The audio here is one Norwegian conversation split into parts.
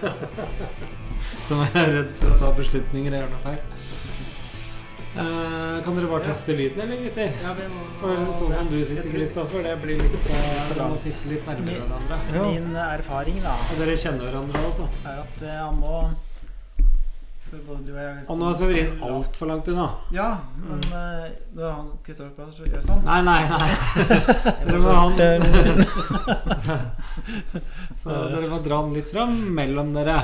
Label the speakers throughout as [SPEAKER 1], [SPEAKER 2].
[SPEAKER 1] Som er redd for å ta beslutninger og gjøre noe feil. Uh, kan dere bare teste lyden, eller gutter?
[SPEAKER 2] Ja, det må
[SPEAKER 1] For sånn som du sitter, Kristoffer, det blir litt eh, Dere må sitte litt nærmere hverandre.
[SPEAKER 2] Min erfaring da
[SPEAKER 1] Og dere kjenner hverandre også.
[SPEAKER 2] er at eh, han må for både du og jeg er litt
[SPEAKER 1] Og nå er
[SPEAKER 2] sånn-
[SPEAKER 1] Severin altfor langt unna.
[SPEAKER 2] Ja, men eh, når han Kristoffer prater, så gjør sånn.
[SPEAKER 1] Nei, nei, nei. Dere må, ha den, så dere må dra den litt fram mellom dere.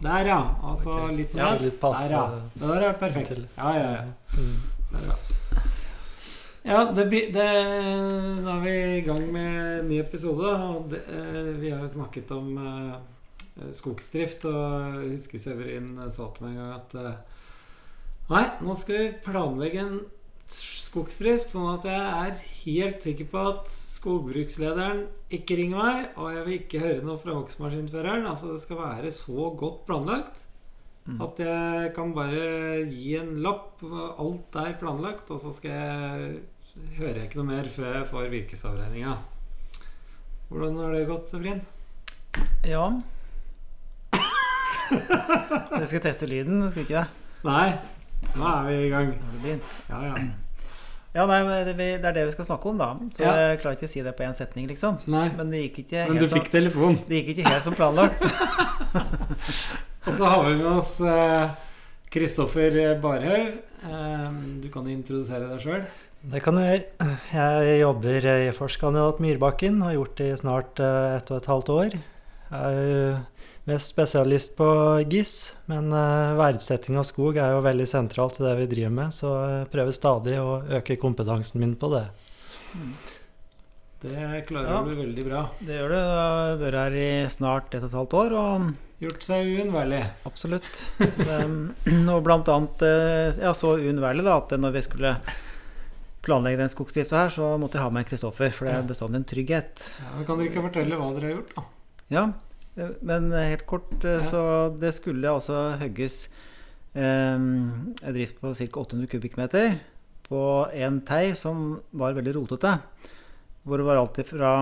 [SPEAKER 1] Der, ja. Altså litt
[SPEAKER 3] Ja,
[SPEAKER 1] ned.
[SPEAKER 3] litt passe.
[SPEAKER 1] Der, ja. Der er perfekt.
[SPEAKER 3] Til.
[SPEAKER 1] Ja, ja, ja.
[SPEAKER 3] Mm.
[SPEAKER 1] Der, ja. Ja, det, det, da er vi i gang med en ny episode. Og det, eh, vi har jo snakket om eh, skogsdrift, og jeg husker Severin sa til meg en gang at eh, Nei, nå skal vi planlegge en skogsdrift, sånn at jeg er helt sikker på at skogbrukslederen ikke ringer meg, og jeg vil ikke høre noe fra hogstmaskinføreren. Altså, det skal være så godt planlagt
[SPEAKER 2] Mm.
[SPEAKER 1] at jeg kan bare gi en lapp. Alt er planlagt, og så skal jeg hører jeg ikke noe mer før jeg får virkesavregninga. Hvordan har det gått, Severin?
[SPEAKER 2] Ja. Dere skal teste lyden, skal vi ikke det?
[SPEAKER 1] Nei, nå er vi i gang.
[SPEAKER 2] Nå har vi begynt.
[SPEAKER 1] Ja, ja.
[SPEAKER 2] Ja, nei, det, det er det vi skal snakke om, da. Så
[SPEAKER 1] Ja.
[SPEAKER 2] jeg klarer ikke å si det på én setning, liksom.
[SPEAKER 1] Nei,
[SPEAKER 2] Men det gikk ikke
[SPEAKER 1] men
[SPEAKER 2] helt,
[SPEAKER 1] du fikk telefon.
[SPEAKER 2] det gikk ikke helt som planlagt.
[SPEAKER 1] Og så har vi med oss Kristoffer Barhaug. Eh, du kan jo introdusere deg sjøl.
[SPEAKER 3] Det kan du gjøre. Jeg jobber i Forskandidat Myrbakken, har gjort det i snart eh, ett og et halvt år. Jeg er mest spesialist på GIS, men eh, verdsetting av skog er jo veldig sentralt til det vi driver med, så jeg prøver stadig å øke kompetansen min på det.
[SPEAKER 1] Det klarer
[SPEAKER 2] Ja.
[SPEAKER 1] du veldig bra.
[SPEAKER 2] Det gjør du. Du har vært her i snart et og et halvt år, og
[SPEAKER 1] Gjort seg uunnværlig.
[SPEAKER 2] absolutt. Så det, og blant annet eh, ja, så uunnværlig at når vi skulle planlegge den skogsdrifta her, så måtte jeg ha med Kristoffer, for det er bestandig en trygghet.
[SPEAKER 1] Ja, men kan dere ikke fortelle hva dere har gjort, da?
[SPEAKER 2] Ja, men helt kort, eh, så det skulle altså hogges eh, en drift på ca. 800 kubikkmeter på en tei som var veldig rotete. Hvor det var alltid fra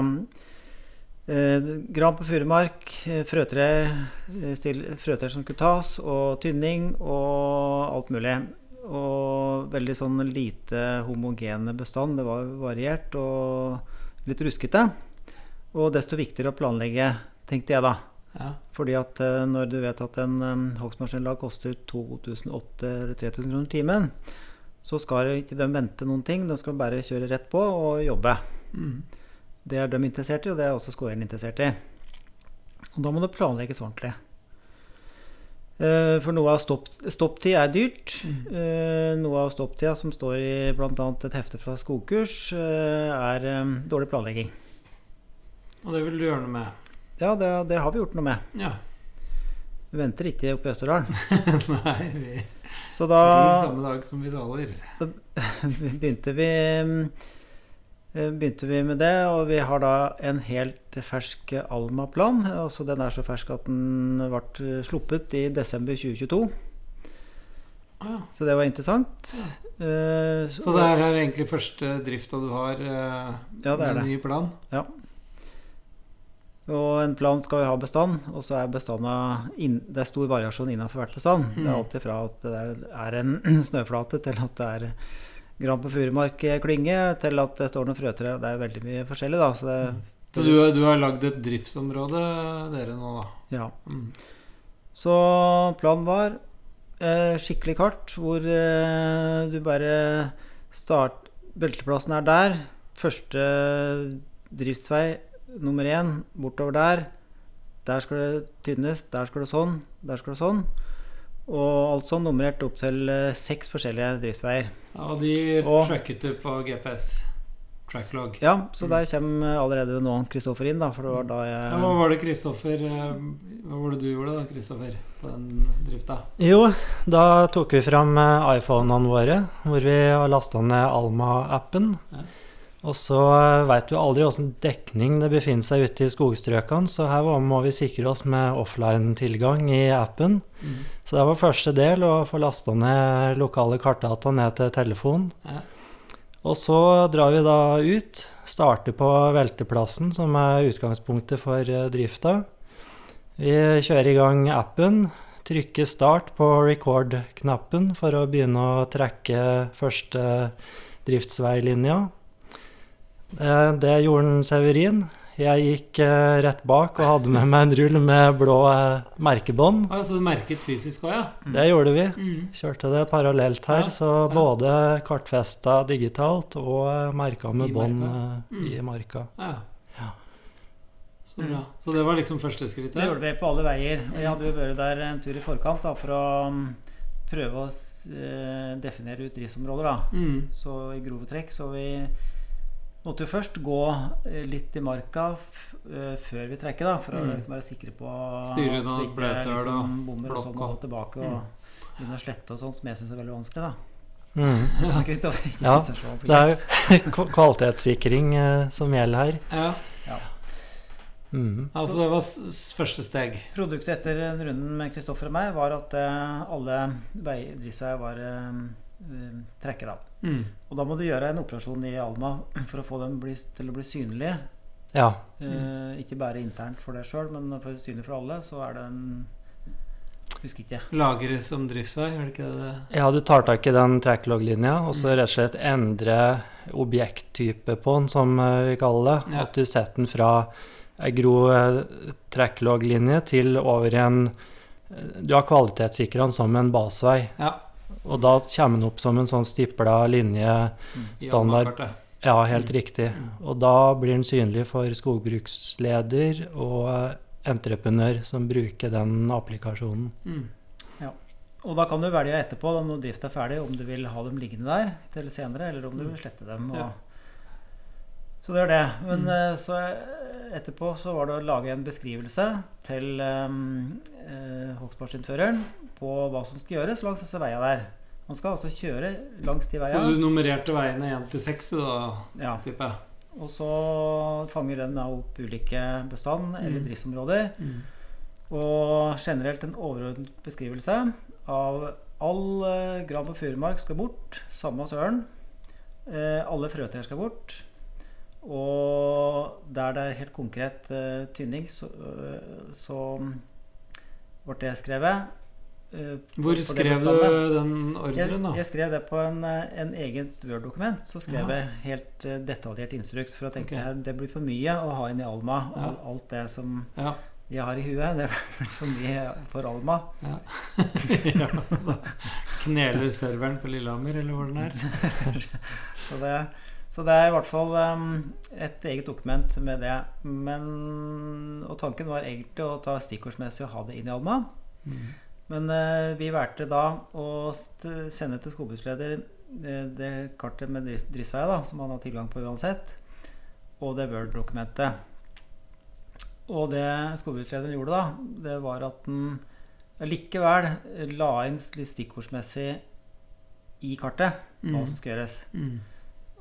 [SPEAKER 2] eh, gran på furumark, eh, frøtrær, eh, frøtrær som skulle tas, og tynning og alt mulig. Og veldig sånn lite homogene bestand. Det var variert og litt ruskete. Og desto viktigere å planlegge, tenkte jeg da.
[SPEAKER 1] Ja.
[SPEAKER 2] Fordi at eh, når du vet at en um, hogstmaskinlag koster 2008 eller 3000 kroner timen, så skal ikke de vente noen ting. De skal bare kjøre rett på og jobbe.
[SPEAKER 1] Mm.
[SPEAKER 2] Det er de interessert i, og det er også skogeieren interessert i. Og da må det planlegges ordentlig. Eh, For noe av stopp, stopptid er dyrt. Mm. Noe av stopptida som står i bl.a. et hefte fra skogkurs, eh, er eh, dårlig planlegging.
[SPEAKER 1] Og det vil du gjøre noe med?
[SPEAKER 2] Ja, det, det har vi gjort noe med.
[SPEAKER 1] Ja.
[SPEAKER 2] Vi venter ikke oppe i Østerdalen.
[SPEAKER 1] Nei, vi
[SPEAKER 2] Så da
[SPEAKER 1] samme dag som vi taler.
[SPEAKER 2] begynte vi eh, begynte vi med det, og vi har da en helt fersk Alma-plan. Altså den er så fersk at den ble sluppet i desember 2022.
[SPEAKER 1] Ah, ja.
[SPEAKER 2] Så det var interessant. Eh,
[SPEAKER 1] Så det her er egentlig første drifta du har uh,
[SPEAKER 2] Ja, det
[SPEAKER 1] med
[SPEAKER 2] det.
[SPEAKER 1] ny plan?
[SPEAKER 2] Og en plant skal jo ha bestand, og så er bestanda Det er stor variasjon innenfor hvert bestand. Det er
[SPEAKER 1] Mm.
[SPEAKER 2] alltid fra at det er, en snøflate, til at det er gran på furumark-klynge, til at det står noen frøtrær. Det er veldig mye forskjellig, da. Så det,
[SPEAKER 1] Så du, du har lagd et driftsområde, dere nå, da?
[SPEAKER 2] ja.
[SPEAKER 1] Mm.
[SPEAKER 2] Så planen var eh, skikkelig kart, hvor eh, du bare start Belteplassen er der. Første driftsvei nummer én bortover der. Der skal det tynnes, der skal det sånn, der skal det sånn. Og alt sånn nummerert opp til eh, seks forskjellige driftsveier.
[SPEAKER 1] Ja, og de
[SPEAKER 2] Og-
[SPEAKER 1] tracket du på GPS. Tracklog.
[SPEAKER 2] Ja, så der kommer allerede nå Kristoffer inn, da, for det var da jeg
[SPEAKER 1] Ja, hva var det Kristoffer eh, Hva var det du gjorde da, Kristoffer, på den drifta?
[SPEAKER 3] Jo, da tok vi fram eh, iPhonene våre, hvor vi har lasta ned Alma-appen.
[SPEAKER 1] Ja.
[SPEAKER 3] Og så veit du aldri åssen dekning det befinner seg ute i skogstrøkene, så her må vi sikre oss med offline-tilgang i appen.
[SPEAKER 1] Mm.
[SPEAKER 3] Så det var første del, å få lasta ned lokale kartdata ned til telefonen.
[SPEAKER 1] Ja.
[SPEAKER 3] Og så drar vi da ut, starter på velteplassen, som er utgangspunktet for eh, drifta. Vi kjører i gang appen, trykker start på record-knappen for å begynne å trekke første driftsveilinja. Eh, Det gjorde en Severin. Jeg gikk eh, rett bak og hadde med meg en rull med blå merkebånd. merkebånd.
[SPEAKER 1] Altså du merket fysisk òg, ja?
[SPEAKER 3] Det gjorde vi.
[SPEAKER 1] Mm.
[SPEAKER 3] Kjørte det parallelt her,
[SPEAKER 1] Ja,
[SPEAKER 3] så
[SPEAKER 1] ja.
[SPEAKER 3] både kartfesta digitalt og eh, merka med bånd eh, i
[SPEAKER 1] Mm.
[SPEAKER 3] marka.
[SPEAKER 1] ja.
[SPEAKER 3] Ja.
[SPEAKER 1] Så bra. Så det var liksom første skrittet?
[SPEAKER 2] Det gjorde vi på alle veier. Og jeg hadde jo vært der en tur i forkant da, for å mm, prøve å eh, definere ut driftsområder. da.
[SPEAKER 1] Mm.
[SPEAKER 2] Så i grove trekk. Så vi måtte jo først gå eh, litt i marka f eh, før vi trekker, da, for å
[SPEAKER 1] Mm.
[SPEAKER 2] liksom være sikre på
[SPEAKER 1] Styre
[SPEAKER 2] at
[SPEAKER 1] da, bløtøl og
[SPEAKER 2] liksom bommer og sånn
[SPEAKER 1] og-
[SPEAKER 2] gå tilbake og begynne å slette og sånn, som jeg syns er veldig vanskelig. da.
[SPEAKER 3] Mm. Ja,
[SPEAKER 2] det er
[SPEAKER 3] jo kvalitetssikring eh, som gjelder her.
[SPEAKER 1] Ja.
[SPEAKER 3] Mm.
[SPEAKER 1] Altså det var første steg.
[SPEAKER 2] Produktet etter en runden med Kristoffer og meg var at eh, alle vei- driftsveier var eh, trekke, da.
[SPEAKER 1] Mm.
[SPEAKER 2] Og da må du gjøre en operasjon i Alma for å få dem bli, til å bli synlige.
[SPEAKER 3] Ja.
[SPEAKER 2] Eh, ikke bare internt for deg sjøl, men for synlig for alle, så er det en Husker ikke.
[SPEAKER 1] Lagre som driftsvei, er det ikke det?
[SPEAKER 3] ja, du tar tak i den tracklog-linja, og så rett og slett endre objekttype på den, som eh, vi kaller det.
[SPEAKER 1] Ja.
[SPEAKER 3] At du setter den fra ei grov eh, tracklog-linje til over i en eh, Du har kvalitetssikra den som en basevei,
[SPEAKER 1] Ja.
[SPEAKER 3] Og da kommer den opp som en sånn stipla linje, standard. Ja, helt
[SPEAKER 1] Mm.
[SPEAKER 3] riktig.
[SPEAKER 1] Mm.
[SPEAKER 3] Og da blir den synlig for skogbruksleder og eh, entreprenør som bruker den applikasjonen.
[SPEAKER 1] Mm.
[SPEAKER 2] Og da kan du velge etterpå, når drift er ferdig, om du vil ha dem liggende der til senere, eller om du vil slette dem. Og...
[SPEAKER 1] Ja.
[SPEAKER 2] Så det er det. Men
[SPEAKER 1] Mm.
[SPEAKER 2] eh, så etterpå så var det å lage en beskrivelse til um, eh, Hogstmarskinføreren på hva som skal gjøres langs disse veiene der. Han skal altså kjøre langs de
[SPEAKER 1] Så du nummererte veiene 1 til 6, du da,
[SPEAKER 2] Ja.
[SPEAKER 1] Type.
[SPEAKER 2] Og så fanger den da opp ulike bestand eller
[SPEAKER 1] Mm.
[SPEAKER 2] driftsområder.
[SPEAKER 1] Mm.
[SPEAKER 2] Og generelt en overordnet beskrivelse av all eh, gran og furumark skal bort. Samme søren. Eh, alle frøtrær skal bort. Og der det er helt konkret uh, tynning, så, uh, så ble det skrevet. Uh,
[SPEAKER 1] Hvor skrev du den ordren, da?
[SPEAKER 2] jeg skrev det på en, eh, en eget Word-dokument. Så skrev
[SPEAKER 1] Ja.
[SPEAKER 2] jeg helt detaljert instruks. For jeg tenkte
[SPEAKER 1] okay.
[SPEAKER 2] her, det blir for mye å ha inn i Alma.
[SPEAKER 1] Ja.
[SPEAKER 2] Og alt det som
[SPEAKER 1] Ja.
[SPEAKER 2] jeg har i huet. Det blir for mye for Alma.
[SPEAKER 1] ja. ja. Kneler serveren på Lillehammer, eller hvor den er?
[SPEAKER 2] Så det, så det er i hvert fall um, et eget dokument med det. Men, og tanken var egentlig å ta stikkordsmessig og ha det inn i Alma.
[SPEAKER 1] Mm.
[SPEAKER 2] Men eh, vi valgte da å sende til skogbruksleder eh, det kartet med driftsvei, da, som han har tilgang på uansett, og det Word-dokumentet. Og det skogbrukslederen gjorde da, det var at han likevel la inn litt stikkordsmessig i kartet hva
[SPEAKER 1] Mm.
[SPEAKER 2] som skal gjøres.
[SPEAKER 1] Mm.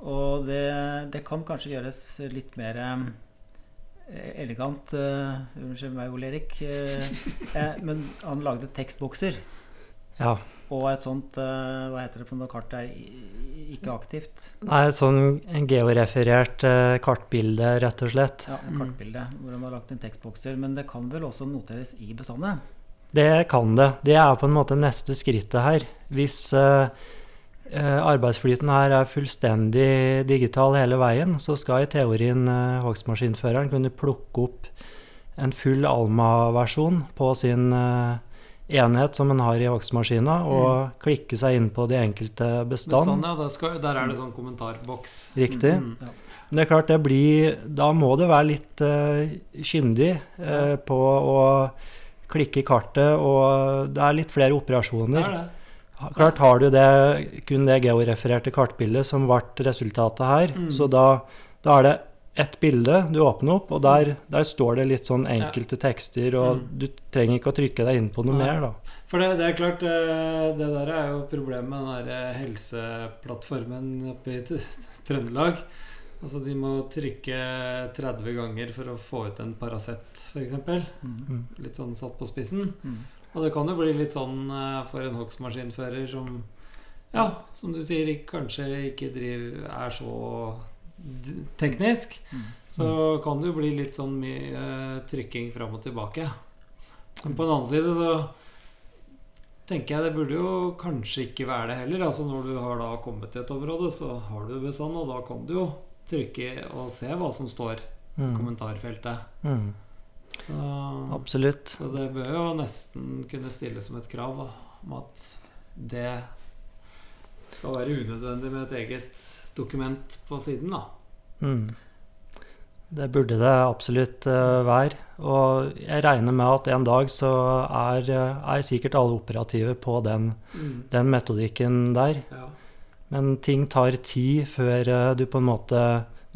[SPEAKER 2] Og det, det kan kanskje gjøres litt mer eh, elegant eh, Unnskyld meg, Ole Erik. eh, men han lagde tekstbokser.
[SPEAKER 3] Ja.
[SPEAKER 2] Og et sånt Hva heter det for noe kart der? ikke aktivt?
[SPEAKER 3] Nei, et sånn georeferert kartbilde, rett og slett.
[SPEAKER 2] Ja, en
[SPEAKER 1] Mm.
[SPEAKER 2] kartbilde hvor han har lagt inn tekstbokser. Men det kan vel også noteres i bestandet?
[SPEAKER 3] Det kan det. Det er på en måte neste skrittet her. Hvis eh, arbeidsflyten her er fullstendig digital hele veien, så skal i teorien eh, hogstmaskinføreren kunne plukke opp en full Alma-versjon på sin eh, enhet som en har i hogstmaskina, og klikke seg inn på de enkelte bestand.
[SPEAKER 1] Bestand, ja. Der, skal, der er det sånn kommentarboks.
[SPEAKER 3] Riktig.
[SPEAKER 1] Mm.
[SPEAKER 3] Men det er klart, det blir Da må det være litt uh, kyndig uh, på å klikke i kartet, og det er litt flere
[SPEAKER 1] Det
[SPEAKER 3] operasjoner.
[SPEAKER 1] er det.
[SPEAKER 3] Klart har du det, kun det georefererte kartbildet som ble resultatet her,
[SPEAKER 1] Mm.
[SPEAKER 3] så da, da er det ett bilde du åpner opp, og der, der står det litt sånn enkelte tekster, og
[SPEAKER 1] Mm.
[SPEAKER 3] du trenger ikke å trykke deg inn på noe
[SPEAKER 1] Nei.
[SPEAKER 3] mer, da.
[SPEAKER 1] For det, det er klart, eh, det der er jo problemet med den der eh, helseplattformen oppe i Trøndelag. Altså De må trykke 30 ganger for å få ut en Paracet, f.eks.
[SPEAKER 2] Mm.
[SPEAKER 1] Litt sånn satt på spissen.
[SPEAKER 2] Mm.
[SPEAKER 1] Og det kan jo bli litt sånn eh, for en hogstmaskinfører som Ja, som du sier, kanskje ikke driver, er så teknisk.
[SPEAKER 2] Mm.
[SPEAKER 1] Så kan det jo bli litt sånn mye eh, trykking fram og tilbake. Men på den annen side så tenker jeg det burde jo kanskje ikke være det heller. Altså Når du har da kommet til et område, så har du det bestand, og da kan du jo trykke og se hva som står i
[SPEAKER 3] Mm.
[SPEAKER 1] kommentarfeltet.
[SPEAKER 3] Mm.
[SPEAKER 1] Så,
[SPEAKER 3] Absolutt.
[SPEAKER 1] så det bør jo nesten kunne stilles som et krav da, om at det skal være unødvendig med et eget dokument på siden, da.
[SPEAKER 3] Mm. Det burde det absolutt eh, være. Og jeg regner med at en dag så er, eh, er sikkert alle operative på den, den metodikken der.
[SPEAKER 1] Ja.
[SPEAKER 3] Men ting tar tid før eh, du på en måte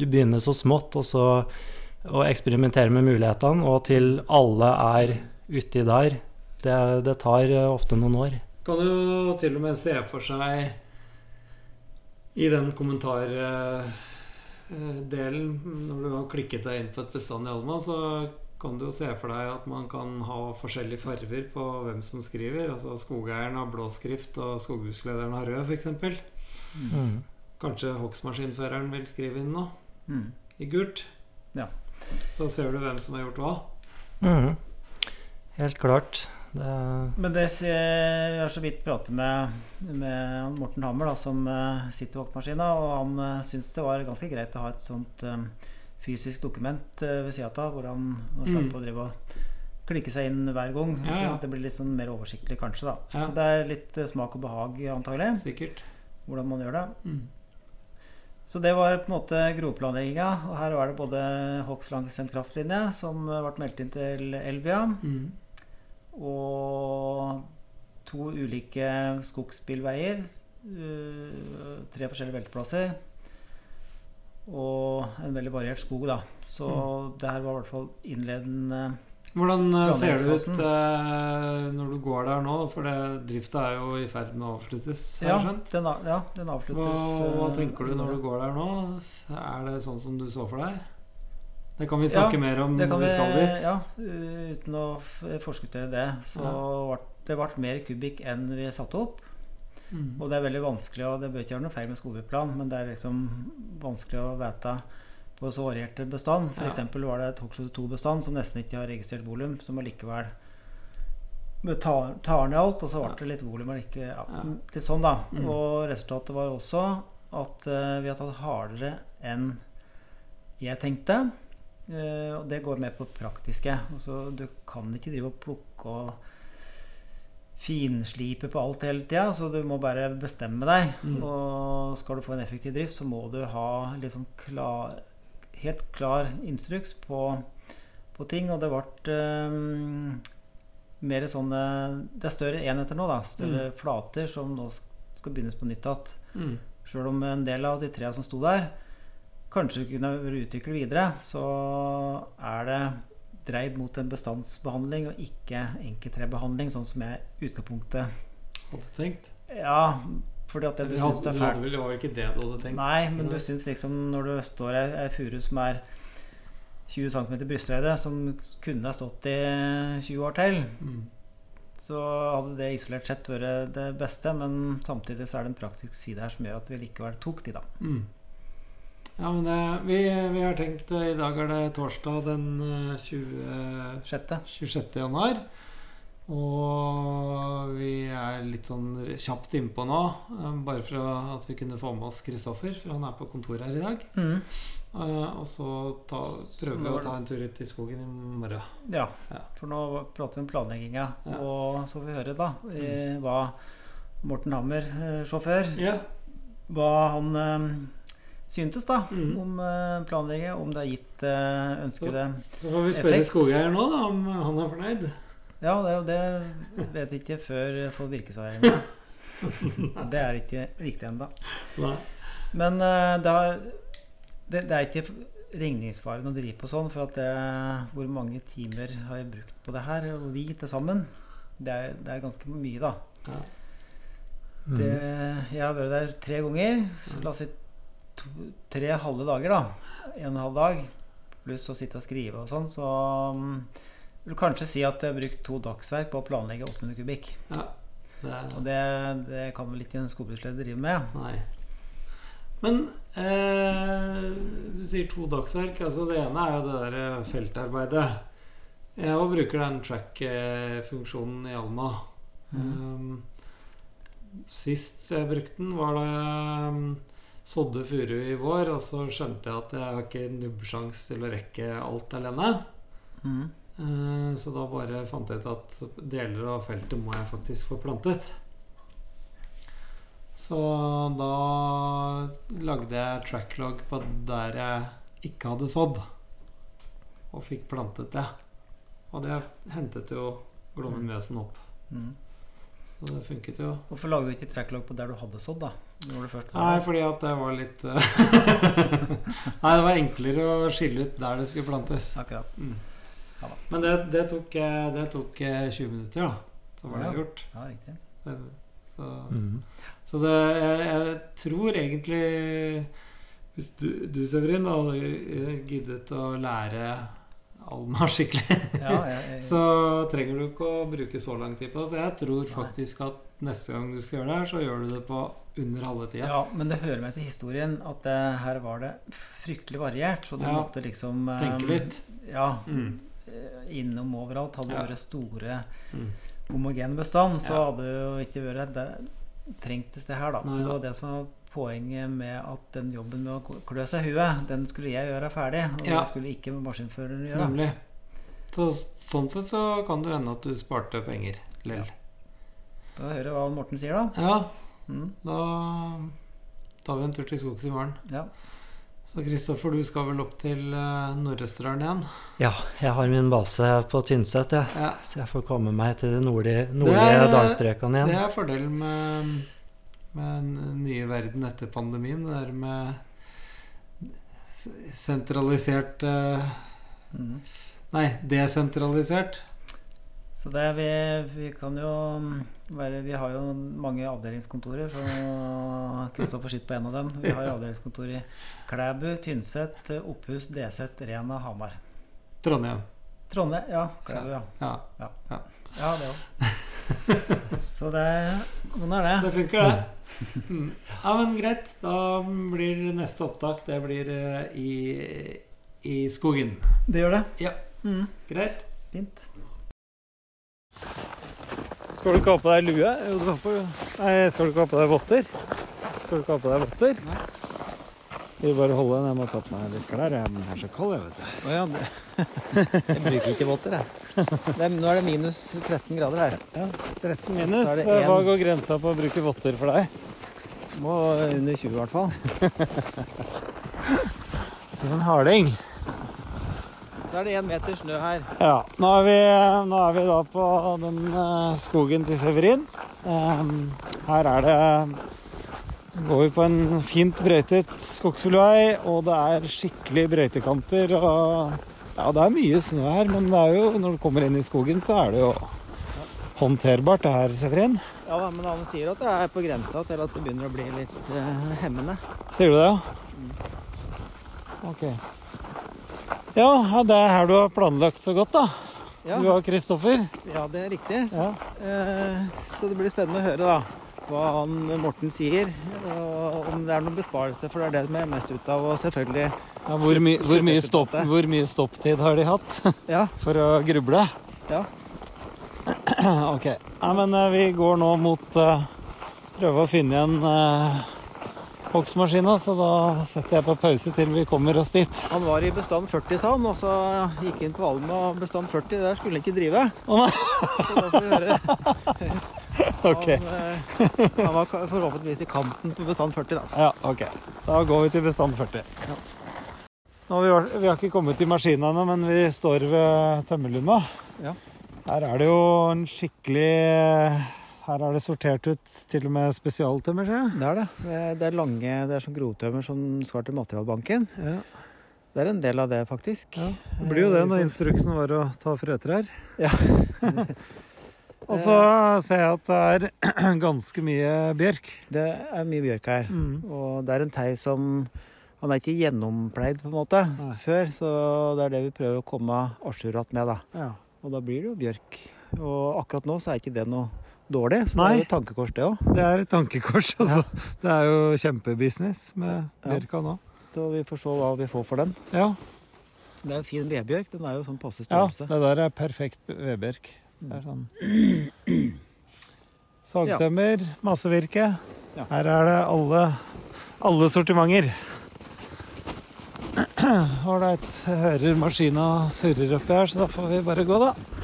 [SPEAKER 3] Du begynner så smått og så å eksperimentere med mulighetene, og til alle er uti der. Det, det tar eh, ofte noen år.
[SPEAKER 1] Kan jo til og med se for seg i den kommentardelen Når du har klikket deg inn på et bestand i Alma, så kan du jo se for deg at man kan ha forskjellige farger på hvem som skriver. Altså skogeieren har blå skrift, og skoghuslederen har rød, f.eks.
[SPEAKER 3] Mm.
[SPEAKER 1] Kanskje hogstmaskinføreren vil skrive inn noe
[SPEAKER 2] Mm.
[SPEAKER 1] i gult.
[SPEAKER 2] Ja.
[SPEAKER 1] Så ser du hvem som har gjort hva.
[SPEAKER 3] Mhm. Helt klart. Det,
[SPEAKER 2] Men det jeg har så vidt pratet med, med Morten Hammer, da, som eh, sitter i vaktmaskina, og han uh, syns det var ganske greit å ha et sånt um, fysisk dokument uh, ved sida av, hvor han nå
[SPEAKER 1] Mm.
[SPEAKER 2] å drive og klikke seg inn hver gang.
[SPEAKER 1] Ja, ja.
[SPEAKER 2] Det blir litt sånn mer oversiktlig, kanskje. da
[SPEAKER 1] Ja.
[SPEAKER 2] Så det er litt eh, smak og behag, antagelig,
[SPEAKER 1] Sikkert.
[SPEAKER 2] hvordan man gjør det.
[SPEAKER 1] Mm.
[SPEAKER 2] Så det var på en måte grovplanlegginga. Og her var det både hogst langs en kraftlinje, som eh, ble meldt inn til Elvia.
[SPEAKER 1] Mm.
[SPEAKER 2] Og to ulike skogsbilveier. øh, tre forskjellige velteplasser. Og en veldig variert skog, da. Så det her var i hvert fall innledende
[SPEAKER 1] Hvordan eh, ser det ut eh, når du går der nå? For drifta er jo i ferd med å avsluttes, har
[SPEAKER 2] Ja,
[SPEAKER 1] jeg skjønt.
[SPEAKER 2] den, ja, den
[SPEAKER 1] Hva,
[SPEAKER 2] avsluttes.
[SPEAKER 1] hva
[SPEAKER 2] øh,
[SPEAKER 1] tenker du når du går der nå? Er det sånn som du så for deg? Det kan vi snakke mer om når vi skal dit.
[SPEAKER 2] ja, uten å forskuttere det. Så
[SPEAKER 1] Ja.
[SPEAKER 2] det ble mer kubikk enn vi satte opp.
[SPEAKER 1] Mm.
[SPEAKER 2] Og det er veldig vanskelig, og det bør ikke gjøre noe feil med skogbruksplan, men det er liksom vanskelig å vite på så varierte bestand. For
[SPEAKER 1] Ja.
[SPEAKER 2] var det et Hoxlose 2-bestand som nesten ikke har registrert volum, som allikevel tar, tar ned alt, og så ble det litt volum ikke ja. Litt sånn, da.
[SPEAKER 1] Mm.
[SPEAKER 2] Og resultatet var også at uh, vi har tatt hardere enn jeg tenkte. Uh, og det går mer på det praktiske. Altså, du kan ikke drive og plukke og finslipe på alt hele tida, så du må bare bestemme deg.
[SPEAKER 1] Mm.
[SPEAKER 2] Og skal du få en effektiv drift, så må du ha liksom klar, helt klar instruks på, på ting. Og det ble um, mer sånne Det er større enheter nå, da. Større flater som nå skal begynnes på nytt igjen.
[SPEAKER 1] Mm.
[SPEAKER 2] Sjøl om en del av de tre som sto der, kanskje kunne vært utviklet videre, så er det dreid mot en bestandsbehandling og ikke enkelttrebehandling, sånn som jeg i utgangspunktet
[SPEAKER 1] Hadde tenkt.
[SPEAKER 2] Ja, fordi at det du syns det er fælt
[SPEAKER 1] det var vel ikke det du hadde tenkt?
[SPEAKER 2] Nei, men du syns liksom når du står ei, ei furu som er 20 cm brysthøyde, som kunne ha stått i 20 år til,
[SPEAKER 1] Mm.
[SPEAKER 2] så hadde det isolert sett vært det beste, men samtidig så er det en praktisk side her som gjør at vi likevel tok de, da.
[SPEAKER 1] Mm. Ja, men det, vi, vi har tenkt eh, I dag er det torsdag den eh, 20,
[SPEAKER 2] Sjette.
[SPEAKER 1] 26. januar. Og vi er litt sånn kjapt innpå nå, eh, bare for at vi kunne få med oss Kristoffer, for han er på kontoret her i dag.
[SPEAKER 2] Mm.
[SPEAKER 1] Eh, Og så ta, prøver vi å
[SPEAKER 2] er
[SPEAKER 1] ta en tur ut i skogen i morgen.
[SPEAKER 2] Ja,
[SPEAKER 1] Ja.
[SPEAKER 2] for nå prater vi om planlegginga.
[SPEAKER 1] Ja.
[SPEAKER 2] Og så får vi høre da i hva Morten Hammer, eh, sjåfør,
[SPEAKER 1] Ja.
[SPEAKER 2] hva han syntes da
[SPEAKER 1] mm.
[SPEAKER 2] om planlegginga, om det har gitt ønskede ønskede
[SPEAKER 1] Så får vi spørre
[SPEAKER 2] Effekt.
[SPEAKER 1] skogeieren nå, da, om han er fornøyd.
[SPEAKER 2] Ja, det, det vet jeg ikke før jeg får virkesavgjørende. det er ikke riktig ennå. Men eh, det, har, det, det er ikke regningssvarende å drive på sånn, for at det, hvor mange timer har jeg brukt på det her, og vi til sammen, det er, det er ganske mye, da.
[SPEAKER 1] Ja.
[SPEAKER 2] Det, jeg har vært der tre ganger. Så la oss si to, tre halve dager, da. En og en halv dag. Pluss å sitte og skrive og sånn. Så jeg vil kanskje si at jeg har brukt to dagsverk på å planlegge 800 kubikk.
[SPEAKER 1] Ja. Det,
[SPEAKER 2] Og det, det kan vel ikke en skogbruksleder drive med?
[SPEAKER 1] Nei. Men eh, du sier to dagsverk. Altså det ene er jo det der feltarbeidet. Jeg òg bruker den track-funksjonen i Alma. Um, sist jeg brukte den, var da jeg um, sådde furu i vår, og så skjønte jeg at jeg har ikke nubbsjans til å rekke alt alene.
[SPEAKER 2] Mm.
[SPEAKER 1] Eh, Så da bare fant jeg ut at deler av feltet må jeg faktisk få plantet. Så da lagde jeg tracklog på der jeg ikke hadde sådd, og fikk plantet det. Og det hentet jo Glommen Mjøsen opp.
[SPEAKER 2] Mm.
[SPEAKER 1] Så det funket jo.
[SPEAKER 2] Hvorfor lagde du ikke tracklog på der du hadde sådd, da?
[SPEAKER 1] Nei, fordi at det var litt eh, Nei, det var enklere å skille ut der det skulle plantes.
[SPEAKER 2] Akkurat.
[SPEAKER 1] Mm.
[SPEAKER 2] Ja.
[SPEAKER 1] Men det, det, tok, eh, det tok eh, 20 minutter, da. Så var det gjort.
[SPEAKER 2] Ja, riktig.
[SPEAKER 1] Det, så
[SPEAKER 3] Mm.
[SPEAKER 1] så det, jeg, jeg tror egentlig Hvis du, du Severin, hadde eh, giddet å lære Alma skikkelig,
[SPEAKER 2] Ja, jeg, jeg,
[SPEAKER 1] så trenger du ikke å bruke så lang tid på det. Så jeg tror
[SPEAKER 2] Nei.
[SPEAKER 1] faktisk at neste gang du skal gjøre det her, så gjør du det på under halve tida.
[SPEAKER 2] ja, men det hører med til historien at det, her var det fryktelig variert. Så du
[SPEAKER 1] Ja.
[SPEAKER 2] måtte liksom eh,
[SPEAKER 1] Tenke litt.
[SPEAKER 2] Ja.
[SPEAKER 1] Mm.
[SPEAKER 2] Eh, Innom overalt. Hadde det
[SPEAKER 1] Ja.
[SPEAKER 2] vært store
[SPEAKER 1] Mm.
[SPEAKER 2] homogen bestand, så
[SPEAKER 1] Ja.
[SPEAKER 2] hadde det jo ikke vært det trengtes det her, da.
[SPEAKER 1] Nei
[SPEAKER 2] så det var det som var poenget med at den jobben med å klø seg i huet, den skulle jeg gjøre ferdig. Og
[SPEAKER 1] Ja.
[SPEAKER 2] det skulle ikke maskinføreren gjøre.
[SPEAKER 1] Nemlig. Så, sånn sett så kan det hende at du sparte penger. Lell.
[SPEAKER 2] hører jeg hva Morten sier, da.
[SPEAKER 1] Ja,
[SPEAKER 2] Mm,
[SPEAKER 1] da tar vi en tur til skogs i morgen.
[SPEAKER 2] ja.
[SPEAKER 1] Så Kristoffer, du skal vel opp til Nord-Østerdalen igjen?
[SPEAKER 3] Ja, jeg har min base på Tynset, jeg.
[SPEAKER 1] Ja.
[SPEAKER 3] Så jeg får komme meg til de nordlige, nordlige
[SPEAKER 1] Det-
[SPEAKER 3] igjen.
[SPEAKER 1] Det er fordelen med, med den nye verden etter pandemien. Det der med sentralisert eh,
[SPEAKER 2] Mm.
[SPEAKER 1] Nei, desentralisert.
[SPEAKER 2] Så det vi, vi kan jo mm, være Vi har jo mange avdelingskontorer, så Kristoffer sitter på en av dem. Vi har avdelingskontor i Klæbu, Tynset, Opphus, Deset, Rena, Hamar.
[SPEAKER 1] Trondheim.
[SPEAKER 2] Trondheim, ja. Klæbu, ja.
[SPEAKER 1] Ja,
[SPEAKER 2] Ja, det òg. Så det Sånn er det.
[SPEAKER 1] det funker, det. Mm. Ja, men greit. Da blir neste opptak Det blir eh, i, i skogen.
[SPEAKER 2] Det gjør det.
[SPEAKER 1] Ja.
[SPEAKER 2] Mm,
[SPEAKER 1] Greit.
[SPEAKER 2] fint.
[SPEAKER 1] Skal du ikke ha på deg lue? Jo, du kan på Nei, skal du ikke ha på deg votter? Skal du ikke ha på deg votter?
[SPEAKER 2] Nei.
[SPEAKER 1] Vi bare holde den. Jeg må ta på meg litt klær. Jeg er så kald, jeg, vet du.
[SPEAKER 2] Å ja. det- Jeg bruker ikke votter, jeg. Det er, nå er det minus 13 grader her.
[SPEAKER 1] Ja, 13
[SPEAKER 2] minus. Er en-
[SPEAKER 1] Hva går grensa på å bruke votter for deg?
[SPEAKER 2] Må under 20 i hvert fall.
[SPEAKER 1] En harding.
[SPEAKER 2] Så er det én meter snø her.
[SPEAKER 1] Ja. Nå er vi, nå er vi da på den eh, skogen til Severin. Her er det Går vi på en fint brøytet skogsfuglvei, og det er skikkelig brøytekanter. Og ja, det er mye snø her, men det er jo, når du kommer inn i skogen, så er det jo håndterbart det her, Severin.
[SPEAKER 2] Ja, men han sier at det er på grensa til at det begynner å bli litt eh, hemmende.
[SPEAKER 1] Sier du det, ja? Ok. Ja, det er her du har planlagt så godt, da.
[SPEAKER 2] Ja,
[SPEAKER 1] Du og Kristoffer.
[SPEAKER 2] ja det er riktig.
[SPEAKER 1] Ja.
[SPEAKER 2] Eh, så det blir spennende å høre da hva han Morten sier. Og om det er noen besparelse, for det er det som jeg er mest ut av. Og selvfølgelig
[SPEAKER 1] Ja, hvor, my hvor, mye stopp, hvor mye stopptid har de hatt
[SPEAKER 2] Ja.
[SPEAKER 1] for å gruble?
[SPEAKER 2] Ja.
[SPEAKER 1] ok. Nei, men eh, vi går nå mot uh, Prøve å finne igjen uh, hogstmaskina, så da setter jeg på pause til vi kommer oss dit.
[SPEAKER 2] Han var i bestand 40, sa han, og så gikk inn på Alma og bestand 40. Der skulle han ikke drive.
[SPEAKER 1] Nei.
[SPEAKER 2] Så da får vi høre. Han, eh, han var forhåpentligvis i kanten på bestand 40, da.
[SPEAKER 1] Ja, ok. Da går vi til bestand 40. Nå vi, har, vi har ikke kommet til maskina ennå, men vi står ved tømmerlunda.
[SPEAKER 2] Ja.
[SPEAKER 1] Her er det jo en skikkelig Her er det sortert ut til og med spesialtømmer, ser jeg.
[SPEAKER 2] Det er det. Det er, det er lange Det er sånn grovtømmer som skal til materialbanken.
[SPEAKER 1] Ja.
[SPEAKER 2] Det er en del av det, faktisk.
[SPEAKER 1] Ja, Det blir jo det når instruksen var å ta frøtrær.
[SPEAKER 2] Ja.
[SPEAKER 1] Og så ser jeg at det er ganske mye bjørk.
[SPEAKER 2] Det er mye bjørk her.
[SPEAKER 1] Mm.
[SPEAKER 2] Og det er en tei som Han er ikke gjennompleid, på en måte,
[SPEAKER 1] Nei.
[SPEAKER 2] før. Så det er det vi prøver å komme à jour med, da.
[SPEAKER 1] Ja.
[SPEAKER 2] Og da blir det jo bjørk. Og akkurat nå så er ikke det noe dårlig, så det er jo et tankekors, det òg.
[SPEAKER 1] Det er et tankekors, altså. Det er jo kjempebusiness med bjørka nå.
[SPEAKER 2] Så vi får se hva vi får for den.
[SPEAKER 1] Ja.
[SPEAKER 2] Det er jo fin vedbjørk. Den er jo sånn passe
[SPEAKER 1] Ja, det der er perfekt vedbjørk. Det er sånn Sagtømmer, massevirke.
[SPEAKER 2] Ja.
[SPEAKER 1] Her er det alle, alle sortimenter. Ålreit. Hører maskina surrer oppi her, så da får vi bare gå, da.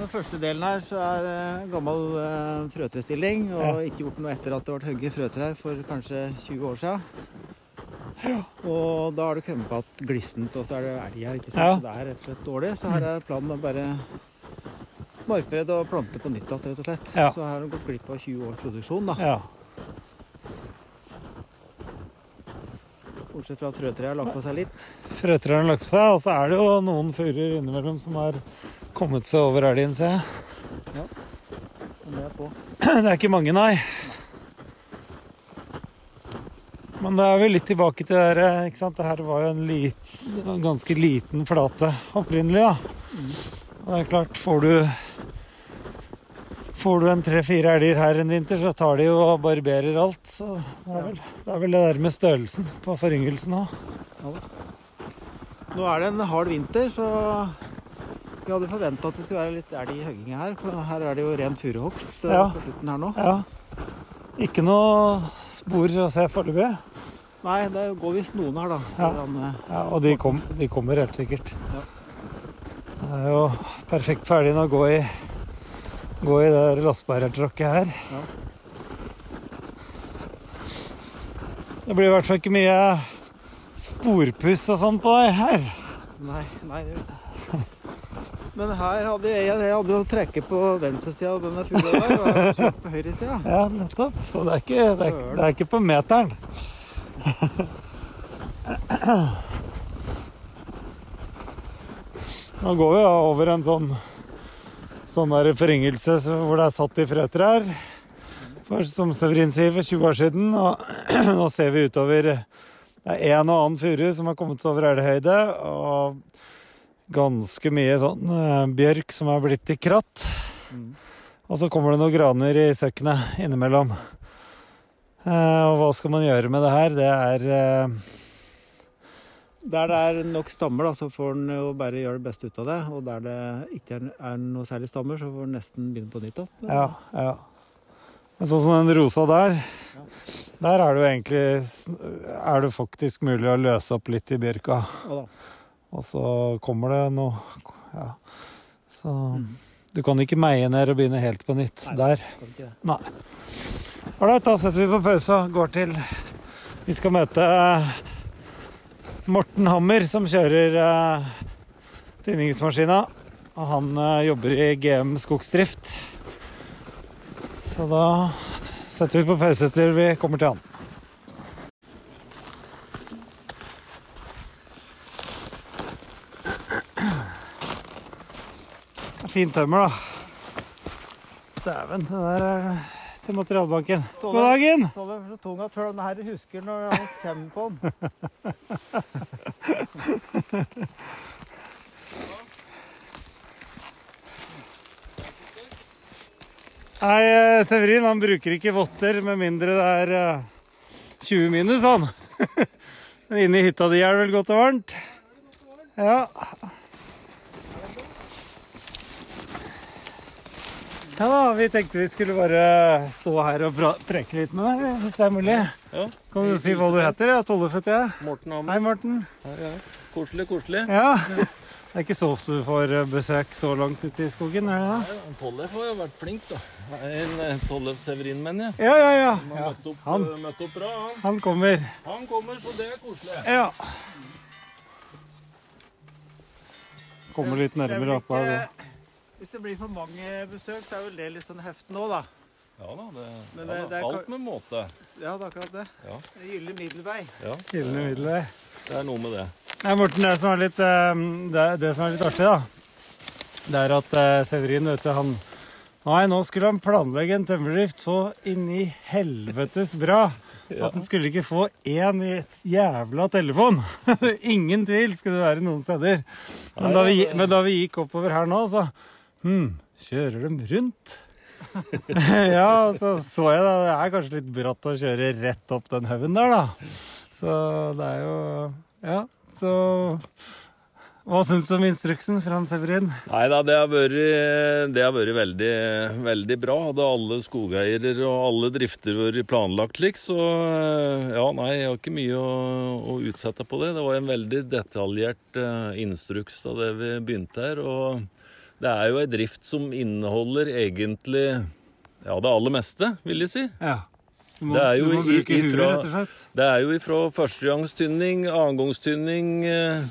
[SPEAKER 2] Den første delen her så er eh, gammel eh, frøtrestilling, og
[SPEAKER 1] Ja.
[SPEAKER 2] ikke gjort noe etter at det ble hugget frøtrær for kanskje 20 år siden. Og da har det kommet på at glissent, og så er det elg her, ikke sant?
[SPEAKER 1] Ja.
[SPEAKER 2] så det er rett og slett dårlig. Så her er planen å bare markbredde og plante på nytt igjen, rett og slett. Så her har de gått glipp av 20 års produksjon, da.
[SPEAKER 1] Ja.
[SPEAKER 2] Bortsett fra at frøtreet har lagt på seg litt.
[SPEAKER 1] Frøtrærne har lagt på seg, og så er det jo noen furer innimellom som har kommet seg over elgen, ser jeg.
[SPEAKER 2] Men det er på.
[SPEAKER 1] Det er ikke mange, nei. Men da er vi litt tilbake til det der, ikke sant? Det her var jo en, lit, en ganske liten flate opprinnelig, da. Og det er klart, får du Får du en tre-fire elger her en vinter, så tar de jo og barberer alt. Så det er vel det, er vel det der med størrelsen på foryngelsen òg.
[SPEAKER 2] Nå er det en hard vinter, så vi hadde forventa at det skulle være litt elg i hogginga her. For her er det jo ren furuhogst eh,
[SPEAKER 1] Ja.
[SPEAKER 2] på slutten her nå.
[SPEAKER 1] Ja. Ikke noe spor å se foreløpig.
[SPEAKER 2] Nei, det går visst noen her, da.
[SPEAKER 1] Ja.
[SPEAKER 2] han, eh.
[SPEAKER 1] Ja, og de, kom, de kommer helt sikkert.
[SPEAKER 2] Ja.
[SPEAKER 1] Det er jo perfekt ferdig nå å gå i, gå i det lastebærertråkket her.
[SPEAKER 2] Ja.
[SPEAKER 1] Det blir i hvert fall ikke mye sporpuss og sånn på deg her.
[SPEAKER 2] Nei, nei, det gjør ikke. Men her hadde jeg, jeg hadde å trekke på venstresida av denne fugla der, og kjørt på høyresida.
[SPEAKER 1] Ja, nettopp. Så det er ikke, det er, det er ikke på meteren. Nå går vi over en sånn sånn der forringelse hvor det er satt i frøtrær. Som Severin sier, for 20 år siden. Og nå ser vi utover Det er en og annen furu som har kommet seg over elghøyde. Og ganske mye sånn eh, bjørk som er blitt til kratt.
[SPEAKER 2] Mm.
[SPEAKER 1] Og så kommer det noen graner i søkkenet innimellom. Eh, og hva skal man gjøre med det her? Det er eh,
[SPEAKER 2] Der det er nok stammer, da, så får en jo bare gjøre det beste ut av det. Og der det ikke er, noe særlig stammer, så får en nesten begynne på nytt igjen.
[SPEAKER 1] Ja, ja. Men Sånn som den rosa der. Der er det jo egentlig Er det faktisk mulig å løse opp litt i bjørka.
[SPEAKER 2] Ja da.
[SPEAKER 1] Og så kommer det noe Ja. Så du kan ikke meie ned og begynne helt på nytt
[SPEAKER 2] Nei.
[SPEAKER 1] der.
[SPEAKER 2] Nei.
[SPEAKER 1] Ålreit, da setter vi på pause og går til Vi skal møte eh, Morten Hammer, som kjører uh, tynningsmaskina. Og han uh, jobber i GM Skogsdrift. Så da setter vi på pause til vi kommer til han. Det fin tømmer, da. Dæven, det der er til materialbanken. God dagen!
[SPEAKER 2] Tove, så tung at den her husker når han kommer på den.
[SPEAKER 1] Nei, eh, Severin han bruker ikke votter med mindre det er eh, 20 minus, han. Men inne i hytta di er det vel godt og varmt? Ja. Ja da, vi tenkte vi skulle bare stå her og preke litt med deg, hvis det er mulig.
[SPEAKER 4] Ja.
[SPEAKER 1] Kan du si hva du heter? Ja, Tollef heter jeg.
[SPEAKER 4] Morten Hammer.
[SPEAKER 1] Hei, Morten.
[SPEAKER 4] Ja, ja. Koselig, koselig.
[SPEAKER 1] Ja. Det er ikke så ofte du får besøk så langt ute i skogen, er det da?
[SPEAKER 4] Nei, Tollef har jo vært flink, da. En Tollef Severin, mener jeg.
[SPEAKER 1] Ja, ja, ja.
[SPEAKER 4] Han har møtt, opp,
[SPEAKER 1] han.
[SPEAKER 4] eh, møtt opp bra, han.
[SPEAKER 1] Han kommer.
[SPEAKER 4] Han kommer, så det er koselig.
[SPEAKER 1] Ja. Kommer litt nærmere opp det.
[SPEAKER 2] Hvis det blir for mange besøk, så er jo det litt sånn heftig nå, da.
[SPEAKER 4] Ja da, det,
[SPEAKER 2] Men
[SPEAKER 4] ja, da.
[SPEAKER 2] det er
[SPEAKER 4] alt med måte.
[SPEAKER 2] Ja, det er akkurat det.
[SPEAKER 4] Ja.
[SPEAKER 2] En Gyllen middelvei.
[SPEAKER 4] Ja,
[SPEAKER 1] Gylne middelvei.
[SPEAKER 4] det er noe med det.
[SPEAKER 1] Nei, Morten, det som er litt, eh, det, det som er litt artig, da, det er at eh, Severin, vet du, han Nei, nå skulle han planlegge en tømmerdrift så inn i helvetes bra at han skulle ikke få én i et jævla telefon. Ingen tvil skulle det være noen steder. Men da vi, men da vi gikk oppover her nå, så Hm, kjører de rundt? ja, så så jeg da. Det er kanskje litt bratt å kjøre rett opp den haugen der, da. Så det er jo Ja, så Hva syns du om instruksen fra Severin?
[SPEAKER 4] Nei da, det har vært veldig, veldig bra. Hadde alle skogeiere og alle drifter vært planlagt slik, så ja, nei, jeg har ikke mye å, å utsette på det. Det var en veldig detaljert uh, instruks da det vi begynte her. Og det er jo ei drift som inneholder egentlig ja, det aller meste, vil jeg si.
[SPEAKER 1] Ja. Du må,
[SPEAKER 4] Det er jo
[SPEAKER 1] du må bruke huet, rett og slett.
[SPEAKER 4] Det er jo ifra førstegangstynning, annengangstynning eh,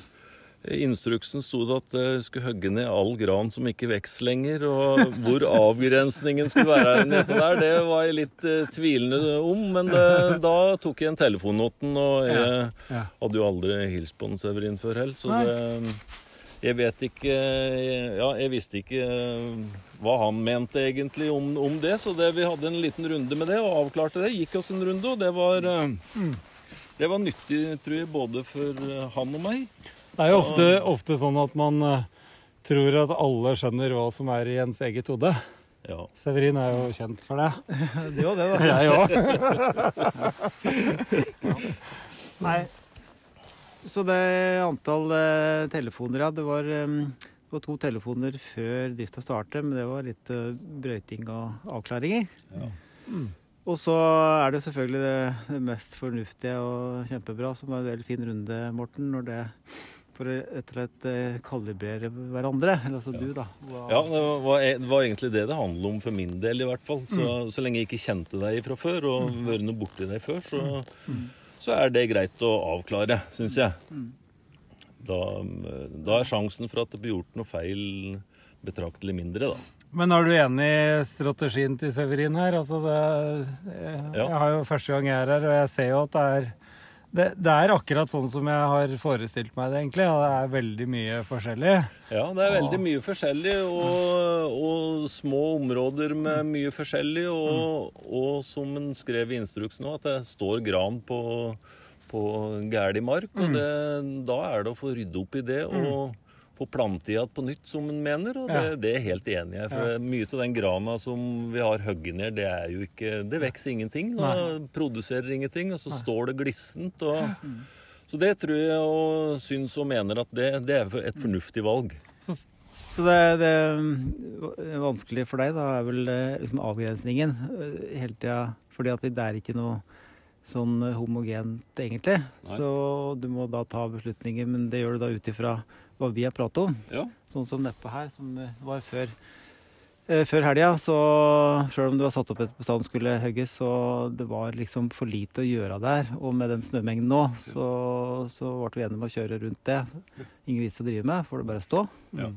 [SPEAKER 4] I instruksen sto det at jeg skulle hogge ned all gran som ikke vokser lenger. Og hvor avgrensningen skulle være nede der, det var jeg litt eh, tvilende om. Men det, da tok jeg en telefonnoten, og jeg
[SPEAKER 1] Ja, ja.
[SPEAKER 4] hadde jo aldri hilst på den Severin før heller. Så
[SPEAKER 1] Nei.
[SPEAKER 4] det, jeg vet ikke Ja, jeg visste ikke eh, hva han mente egentlig om, om det, så det, vi hadde en liten runde med det og avklarte det. Gikk oss en runde, og det var eh, Det var nyttig, tror jeg, både for eh, han og meg.
[SPEAKER 1] Det er jo ofte, ofte sånn at man tror at alle skjønner hva som er i ens eget hode.
[SPEAKER 4] Ja.
[SPEAKER 1] Severin er jo kjent for det.
[SPEAKER 2] Det var det, da.
[SPEAKER 1] Jeg òg.
[SPEAKER 2] Nei. Så det antall eh, telefoner, ja. Det var, eh, det var to telefoner før drifta startet, men det var litt eh, brøyting og avklaringer.
[SPEAKER 4] Ja.
[SPEAKER 2] Og så er det selvfølgelig det, det mest fornuftige og kjempebra, som var en veldig fin runde, Morten, når det for å rett og slett eh, kalibrere hverandre. Eller altså du, da. Hva-
[SPEAKER 4] Ja, det var, det var egentlig det det handlet om for min del, i hvert fall. Så,
[SPEAKER 1] Mm.
[SPEAKER 4] så lenge jeg ikke kjente deg fra før, og vært noe borti deg før, så, så er det greit å avklare, syns jeg. Da, da er sjansen for at det blir gjort noe feil betraktelig mindre, da.
[SPEAKER 1] Men er du enig i strategien til Severin her? Altså det, jeg, jeg har jo første gang jeg er her, og jeg ser jo at det er det, det er akkurat sånn som jeg har forestilt meg det, egentlig. Og det er veldig mye forskjellig.
[SPEAKER 4] Ja, det er veldig mye forskjellig, og, og små områder med mye forskjellig. Og, og som en skrev i instruksen nå, at det står gran på, på gæli mark. Og det, da er det å få rydde opp i det og få plante igjen på nytt, som en mener. Og det,
[SPEAKER 1] Ja.
[SPEAKER 4] det er helt enig i. For mye av den grana som vi har hogd ned, det er jo ikke Det vokser ingenting og produserer ingenting, og så står det glissent. og så det tror jeg og syns og mener at det, det er et fornuftig valg.
[SPEAKER 2] Så det, det er vanskelig for deg, da, er vel eh, liksom avgrensningen eh, hele tida. Fordi at det er ikke noe sånn homogent, egentlig.
[SPEAKER 4] Nei.
[SPEAKER 2] Så du må da ta beslutninger, men det gjør du da ut ifra hva vi har pratet om.
[SPEAKER 4] Ja.
[SPEAKER 2] Sånn som nedpå her, som eh, var før, eh, før helga. Så sjøl om det var satt opp et bestand skulle hogges, så det var liksom for lite å gjøre der. Og med den snømengden nå, så, så ble vi enige om å kjøre rundt det. Ingen vits å drive med, får det bare stå.
[SPEAKER 4] Ja.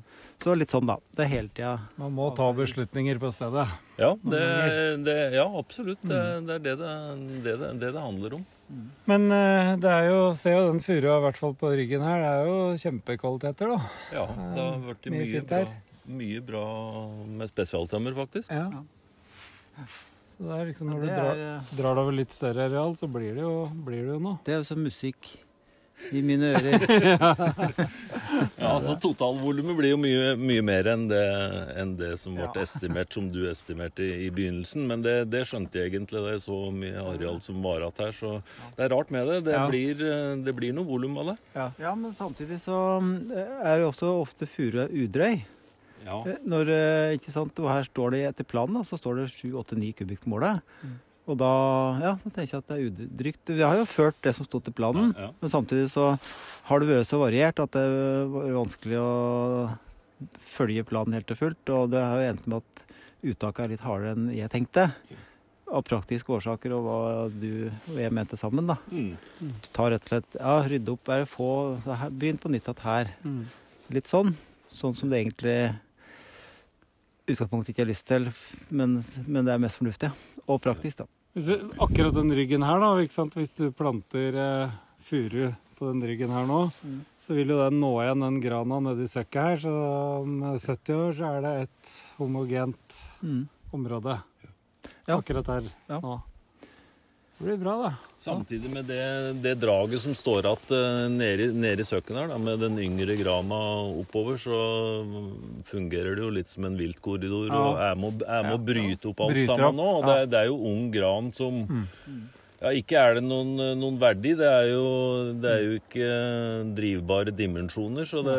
[SPEAKER 2] Så litt sånn, da. Det er hele tida
[SPEAKER 1] Man må ta beslutninger på stedet.
[SPEAKER 4] Ja, det, det, ja absolutt. Det, det er det det, det, det, det det handler om.
[SPEAKER 1] Men eh, det er jo, se jo den furua, i hvert fall på ryggen her, det er jo kjempekvaliteter, da.
[SPEAKER 4] Ja, det har vært
[SPEAKER 1] Mye
[SPEAKER 4] mye, bra, mye bra med spesialtømmer, faktisk.
[SPEAKER 1] Ja. Så det er liksom når du drar,
[SPEAKER 2] er, eh,
[SPEAKER 1] drar det over litt større areal, så blir det jo, blir det jo noe.
[SPEAKER 2] det er jo som musikk i mine ører.
[SPEAKER 4] Ja, altså Totalvolumet blir jo mye, mye mer enn det, enn det som ble
[SPEAKER 2] Ja.
[SPEAKER 4] estimert, som du estimerte i, i begynnelsen. Men det, det skjønte jeg egentlig da jeg så mye areal som var igjen her. Så det er rart med det. Det,
[SPEAKER 2] Ja.
[SPEAKER 4] blir, eh, det blir noe volum av det.
[SPEAKER 2] Ja, men samtidig så eh, er det også ofte furu udrøy.
[SPEAKER 4] Ja.
[SPEAKER 2] Eh, Når, ikke sant, og her står det etter planen, så står det 7-8-9 kubikk på målet. Og da, ja, da tenker jeg at det er udrygt. Vi har jo ført det som sto til planen,
[SPEAKER 4] Ja, ja.
[SPEAKER 2] men samtidig så har det vært så variert at det var vanskelig å følge planen helt og fullt. Og det har jo endt med at uttaket er litt hardere enn jeg tenkte. Av praktiske årsaker og hva du og jeg mente sammen, da.
[SPEAKER 4] Mm.
[SPEAKER 2] Ta rett og slett Ja, rydde opp, bare få Begynn på nytt igjen her. Litt sånn. Sånn som det egentlig utgangspunktet ikke har lyst til, men, men det er mest fornuftig. Og praktisk, da.
[SPEAKER 1] Du, akkurat den ryggen her, da, hvis du planter eh, furu på den ryggen her nå,
[SPEAKER 2] Mm.
[SPEAKER 1] så vil jo den nå igjen den grana nedi søkket her. Så om 70 år så er det et homogent område.
[SPEAKER 2] Ja.
[SPEAKER 1] Akkurat her
[SPEAKER 2] Ja.
[SPEAKER 1] nå. Det blir bra, da.
[SPEAKER 4] Samtidig med det, det draget som står igjen nede, i- nede i søkken her, da, med den yngre grana oppover, så fungerer det jo litt som en viltkorridor.
[SPEAKER 1] Ja.
[SPEAKER 4] Og jeg må, jeg må ja. bryte opp alt
[SPEAKER 1] Bryter
[SPEAKER 4] sammen
[SPEAKER 1] opp,
[SPEAKER 4] nå. Og det, det er jo ung gran som Ja, Ikke er det noen, noen verdi. Det er, jo, det er jo ikke drivbare dimensjoner. Så det,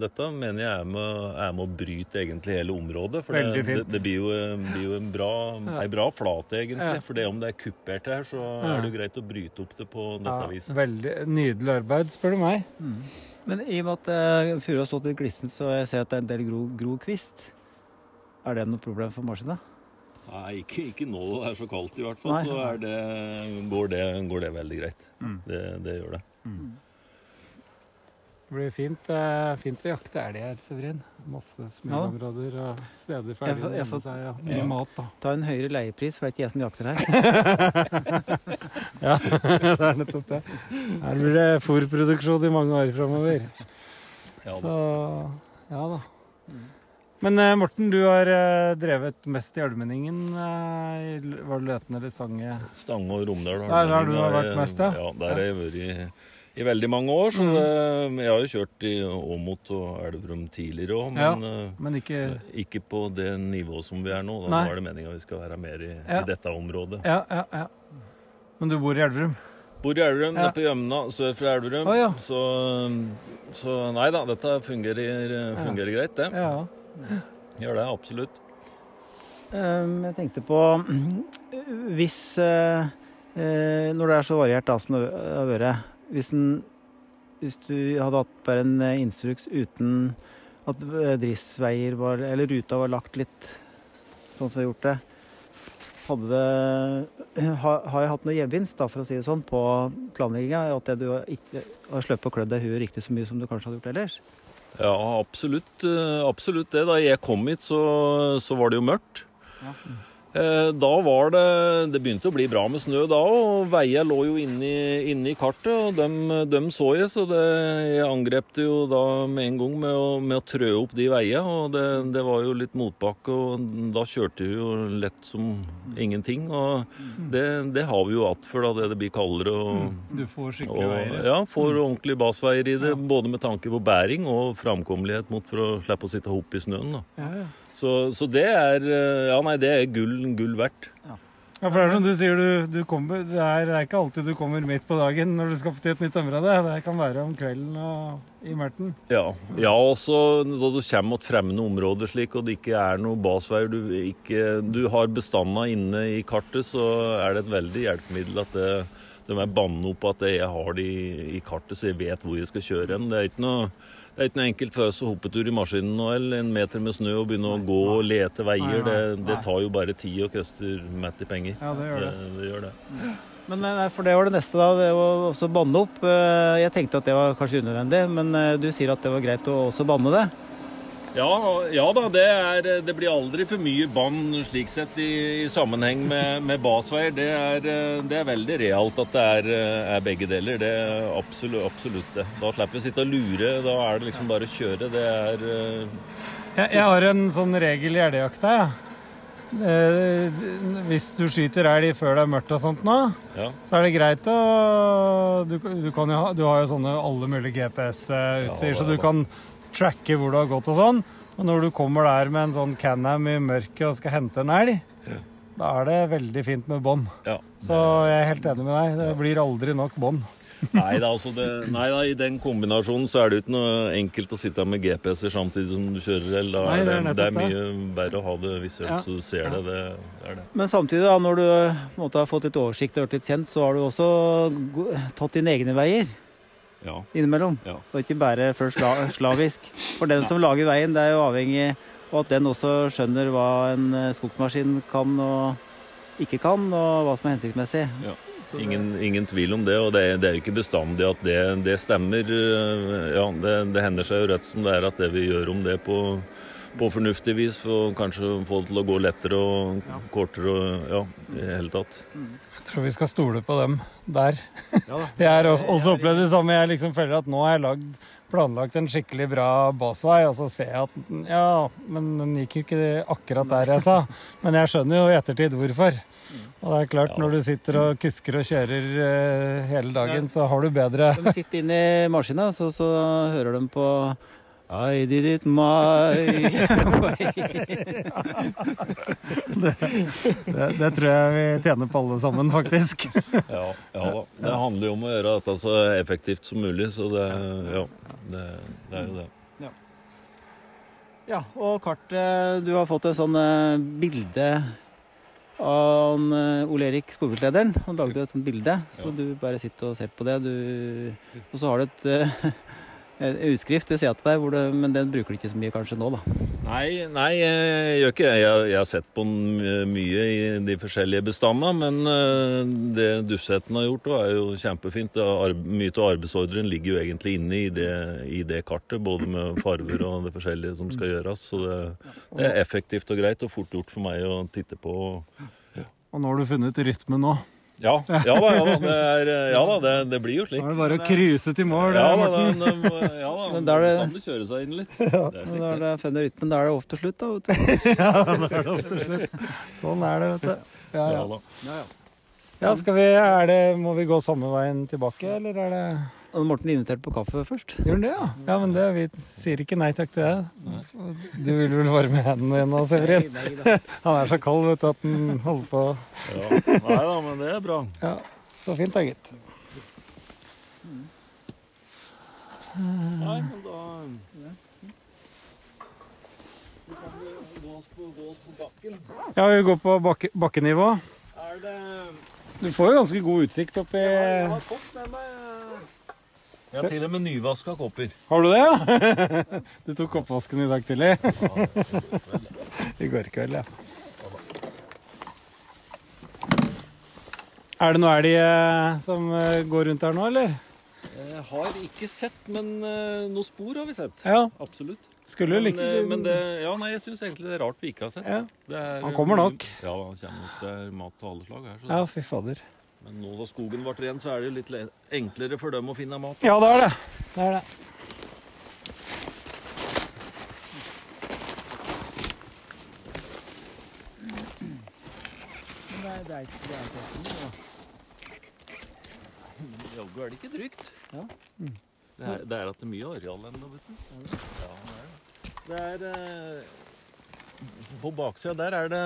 [SPEAKER 4] dette mener jeg er med, er med å bryte egentlig hele området. For
[SPEAKER 1] Veldig
[SPEAKER 4] det,
[SPEAKER 1] fint.
[SPEAKER 4] det, det blir jo, blir jo en bra, ei bra flate, egentlig. For det om det er kuppert her, så er det jo greit å bryte opp det på dette
[SPEAKER 1] Ja,
[SPEAKER 4] viset.
[SPEAKER 1] veldig nydelig arbeid, spør du meg.
[SPEAKER 2] Men i og med at uh, furu har stått litt glissent, så jeg ser at det er en del gro, gro kvist. Er det noe problem for maskina?
[SPEAKER 4] Nei, ikke, ikke nå det er så kaldt i hvert fall.
[SPEAKER 2] Nei.
[SPEAKER 4] Så er det, går, det, går det veldig greit.
[SPEAKER 1] Mm.
[SPEAKER 4] Det, det gjør det.
[SPEAKER 1] Det blir fint, eh, fint å jakte elg her, Severin. Masse smørområder og steder for
[SPEAKER 2] Jeg får-
[SPEAKER 1] elgen å seg. Ja. mye
[SPEAKER 2] Ja.
[SPEAKER 1] mat, da.
[SPEAKER 2] Ta en høyere leiepris, for det er ikke jeg som jakter her.
[SPEAKER 1] Ja, det er nettopp det. Her blir det fôrproduksjon i mange år framover.
[SPEAKER 4] Ja,
[SPEAKER 1] Så ja da. Men eh, Morten, du har eh, drevet mest i Almenningen. eh, var det Løten eller Stange?
[SPEAKER 4] Stange og Romdal.
[SPEAKER 1] Der har du vært mest, ja?
[SPEAKER 4] Ja, der har jeg vært i, i veldig mange år. Så
[SPEAKER 1] Mm.
[SPEAKER 4] det, jeg har jo kjørt i Åmot og Elverum tidligere òg, men ja,
[SPEAKER 1] Men ikke
[SPEAKER 4] ikke på det nivået som vi er nå. Da.
[SPEAKER 1] Nei.
[SPEAKER 4] Er det meninga vi skal være mer i,
[SPEAKER 1] Ja.
[SPEAKER 4] i dette området.
[SPEAKER 1] Ja, ja, ja. Men du bor i Elverum?
[SPEAKER 4] Bor i Elverum,
[SPEAKER 1] Ja.
[SPEAKER 4] nede på Gjømna, sør for Elverum.
[SPEAKER 1] Oh, ja.
[SPEAKER 4] så, så nei da, dette fungerer, fungerer greit, det.
[SPEAKER 1] Ja.
[SPEAKER 4] Gjør det, absolutt.
[SPEAKER 2] Um, jeg tenkte på Hvis eh, eh, Når det er så variert da som det har vært hvis, hvis du hadde hatt bare en eh, instruks uten at driftsveier var Eller ruta var lagt litt sånn som vi har gjort det Hadde Har jeg hatt noe gevinst, for å si det sånn, på planlegginga? At du ikke har sluppet å klø deg i huet riktig så mye som du kanskje hadde gjort ellers?
[SPEAKER 4] Ja, absolutt, eh, absolutt det. Da jeg kom hit, så, så var det jo mørkt.
[SPEAKER 2] Ja.
[SPEAKER 4] Eh, Da var det Det begynte å bli bra med snø da, og veier lå jo inni, inni kartet, og dem, dem så jeg, så det, jeg angrep det jo da med en gang med å, med å trø opp de veiene, og det, det var jo litt motbakke, og da kjørte vi jo lett som ingenting, og det, det har vi jo att for da det, det blir kaldere og
[SPEAKER 1] Du får skikkelige veier.
[SPEAKER 4] ja, får ordentlige basveier i det, både med tanke på bæring og framkommelighet mot for å slippe å sitte hopp i snøen. Da.
[SPEAKER 1] Ja, ja.
[SPEAKER 4] Så, så det er eh, Ja, nei, det er gull, gull verdt.
[SPEAKER 1] Ja, for det er som du sier, du, du kommer, det, er, det er ikke alltid du kommer midt på dagen når du skal til et nytt område. Det kan være om kvelden og i mørten.
[SPEAKER 4] Ja, ja også når du kommer mot fremmede områder slik, og det ikke er noe basveier, du, ikke, du har bestanda inne i kartet, så er det et veldig hjelpemiddel at det, de er banne opp at jeg har det i, i kartet, så jeg vet hvor jeg skal kjøre hen. Det er ikke noe det er ikke noe enkelt for oss å hoppe tur i maskinen nå, eller en meter med snø og begynne å gå og lete veier. Det, det tar jo bare tid og koster mett i penger.
[SPEAKER 1] Ja, det gjør det.
[SPEAKER 4] Det, det gjør det.
[SPEAKER 2] Men nei, for det var det neste, da. Det var også banne opp. Eh, Jeg tenkte at det var kanskje unødvendig, men eh, du sier at det var greit å også banne det.
[SPEAKER 4] Ja, ja da, det, er, det blir aldri for mye bånd slik sett i, i sammenheng med, med basveier. Det er, det er veldig realt at det er, er begge deler. Det er absolutt, absolutt det. Da slipper vi å sitte og lure. Da er det liksom bare å kjøre. Det er eh,
[SPEAKER 1] Jeg, jeg har en sånn regel i elgjakta, jeg. Eh, hvis du skyter elg før det er mørkt og sånt nå,
[SPEAKER 4] Ja.
[SPEAKER 1] så er det greit å Du, du, ha, du har jo sånne alle mulige GPS-utstyr,
[SPEAKER 4] Ja,
[SPEAKER 1] så du kan tracke hvor du har gått og sånn. Og når du kommer der med en sånn Can-Am i mørket og skal hente en elg,
[SPEAKER 4] Ja.
[SPEAKER 1] da er det veldig fint med bånd.
[SPEAKER 4] ja.
[SPEAKER 1] Så jeg er helt enig med deg. Det blir aldri nok bånd.
[SPEAKER 4] Nei da, altså det, nei da, i den kombinasjonen så er det jo ikke noe enkelt å sitte med GPS-er samtidig som du kjører. Eller, da
[SPEAKER 1] Nei,
[SPEAKER 4] er
[SPEAKER 1] det
[SPEAKER 4] det,
[SPEAKER 1] er
[SPEAKER 4] det, er mye verre å ha det visuelt,
[SPEAKER 1] Ja.
[SPEAKER 4] så du ser det. Det er det.
[SPEAKER 2] Men samtidig, da, når du på måte, har fått litt oversikt og hørt litt kjent, så har du også tatt dine egne veier
[SPEAKER 4] Ja.
[SPEAKER 2] innimellom.
[SPEAKER 4] Ja.
[SPEAKER 2] Og ikke bare først sla slavisk. For den som lager veien, det er jo avhengig av at den også skjønner hva en eh, skogsmaskin kan og ikke kan, og hva som er hensiktsmessig.
[SPEAKER 4] Ja. Ingen, ingen tvil om det, og det, er- det er jo ikke bestandig at det, det stemmer. Ja, det, det hender seg jo rett som det er at det vi gjør om det på, på fornuftig vis, for kanskje få det til å gå lettere og kortere og ja, i det hele tatt.
[SPEAKER 1] Jeg tror vi skal stole på dem der.
[SPEAKER 2] Ja.
[SPEAKER 1] Jeg har også opplevd det samme. Jeg liksom føler at nå har jeg lagd, planlagt en skikkelig bra basvei, og så ser jeg at ja, men den gikk jo ikke akkurat der jeg sa. Men jeg skjønner jo i ettertid hvorfor. Og det er klart,
[SPEAKER 4] Ja.
[SPEAKER 1] når du sitter og kusker og kjører eh, hele dagen, så har du bedre
[SPEAKER 2] De sitter inne i maskina, så, så hører de på I did it my way.
[SPEAKER 1] Det, det tror jeg vi tjener på alle sammen, faktisk.
[SPEAKER 4] Ja, ja da. Det handler jo om å gjøre dette så effektivt som mulig, så det, ja, det, det er jo det.
[SPEAKER 2] Ja, og kartet Du har fått et sånn eh, bilde av eh, Ole Erik, skogbrukslederen. Han lagde et sånt bilde, så
[SPEAKER 4] Ja.
[SPEAKER 2] du bare sitter og ser på det. Du, og så har du et eh, utskrift ved sida av deg, hvor det, men den bruker du ikke så mye kanskje nå, da.
[SPEAKER 4] Nei, nei, jeg gjør ikke det. Jeg, jeg har sett på den mye i de forskjellige bestandene, men eh, det Dussetten har gjort, er jo kjempefint. Mye av arbeidsordren ligger jo egentlig inne i det, i det kartet, både med farver og det forskjellige som skal gjøres. Så det, det er effektivt og greit og fort gjort for meg å titte på.
[SPEAKER 1] Og nå har du funnet rytmen nå.
[SPEAKER 4] Ja, ja da, ja da. Det, er, ja, da, det, det blir jo slik.
[SPEAKER 1] Da er det bare å cruise til mål,
[SPEAKER 4] Ja da,
[SPEAKER 1] Morten.
[SPEAKER 4] det, det, ja, da.
[SPEAKER 2] Men da er det-
[SPEAKER 4] Sånn det kjører seg inn litt. Det er
[SPEAKER 2] er
[SPEAKER 4] det.
[SPEAKER 2] funnet rytmen, da er det ofte slutt, da. Vet du.
[SPEAKER 1] Ja, da er det opp til slutt. Sånn er det, vet du. Ja,
[SPEAKER 4] Ja
[SPEAKER 1] ja.
[SPEAKER 4] da.
[SPEAKER 1] ja skal vi, er det, må vi gå samme veien tilbake, eller er det
[SPEAKER 2] Og Morten inviterte på kaffe først.
[SPEAKER 1] Gjør han det, ja? Ja, men det, vi sier ikke nei takk til det. Du vil vel varme hendene igjen nå, Severin? Han er så kald, vet du, at han holder på
[SPEAKER 4] Ja. Nei da, men det er bra.
[SPEAKER 1] Ja, så fint da, gitt.
[SPEAKER 4] Nei, men da Vi kan gå oss på, gå oss på bakken.
[SPEAKER 1] Ja, vi går på bakke, bakkenivå.
[SPEAKER 4] Er det
[SPEAKER 1] Du får jo ganske god utsikt oppi
[SPEAKER 4] Jeg har fått med meg. Jeg har til og med nyvaska kopper.
[SPEAKER 1] Har du det, ja? Du tok oppvasken i dag tidlig? I går kveld, ja. Er det noe elg eh, som eh, går rundt her nå, eller?
[SPEAKER 4] Jeg har ikke sett, men eh, noen spor har vi sett.
[SPEAKER 1] Ja,
[SPEAKER 4] Absolutt.
[SPEAKER 1] skulle
[SPEAKER 4] Men,
[SPEAKER 1] like
[SPEAKER 4] men det, ja, nei, jeg syns egentlig det er rart vi ikke har sett.
[SPEAKER 1] ja.
[SPEAKER 4] Det er,
[SPEAKER 1] Han kommer nok.
[SPEAKER 4] Ja, han kommer nok. Det er mat til alle slag her. Så.
[SPEAKER 1] ja, fy fader.
[SPEAKER 4] Men nå da skogen ble ren, så er det litt enklere for dem å finne mat.
[SPEAKER 1] Ja, det er det. Det er det.
[SPEAKER 2] Nei, det er ikke det. Er ikke
[SPEAKER 4] Jaggu er det ikke drygt.
[SPEAKER 2] Ja.
[SPEAKER 4] Det, er, det er at det er mye areal ennå, vet du. Ja, det er det. Det er eh, På baksida der er det,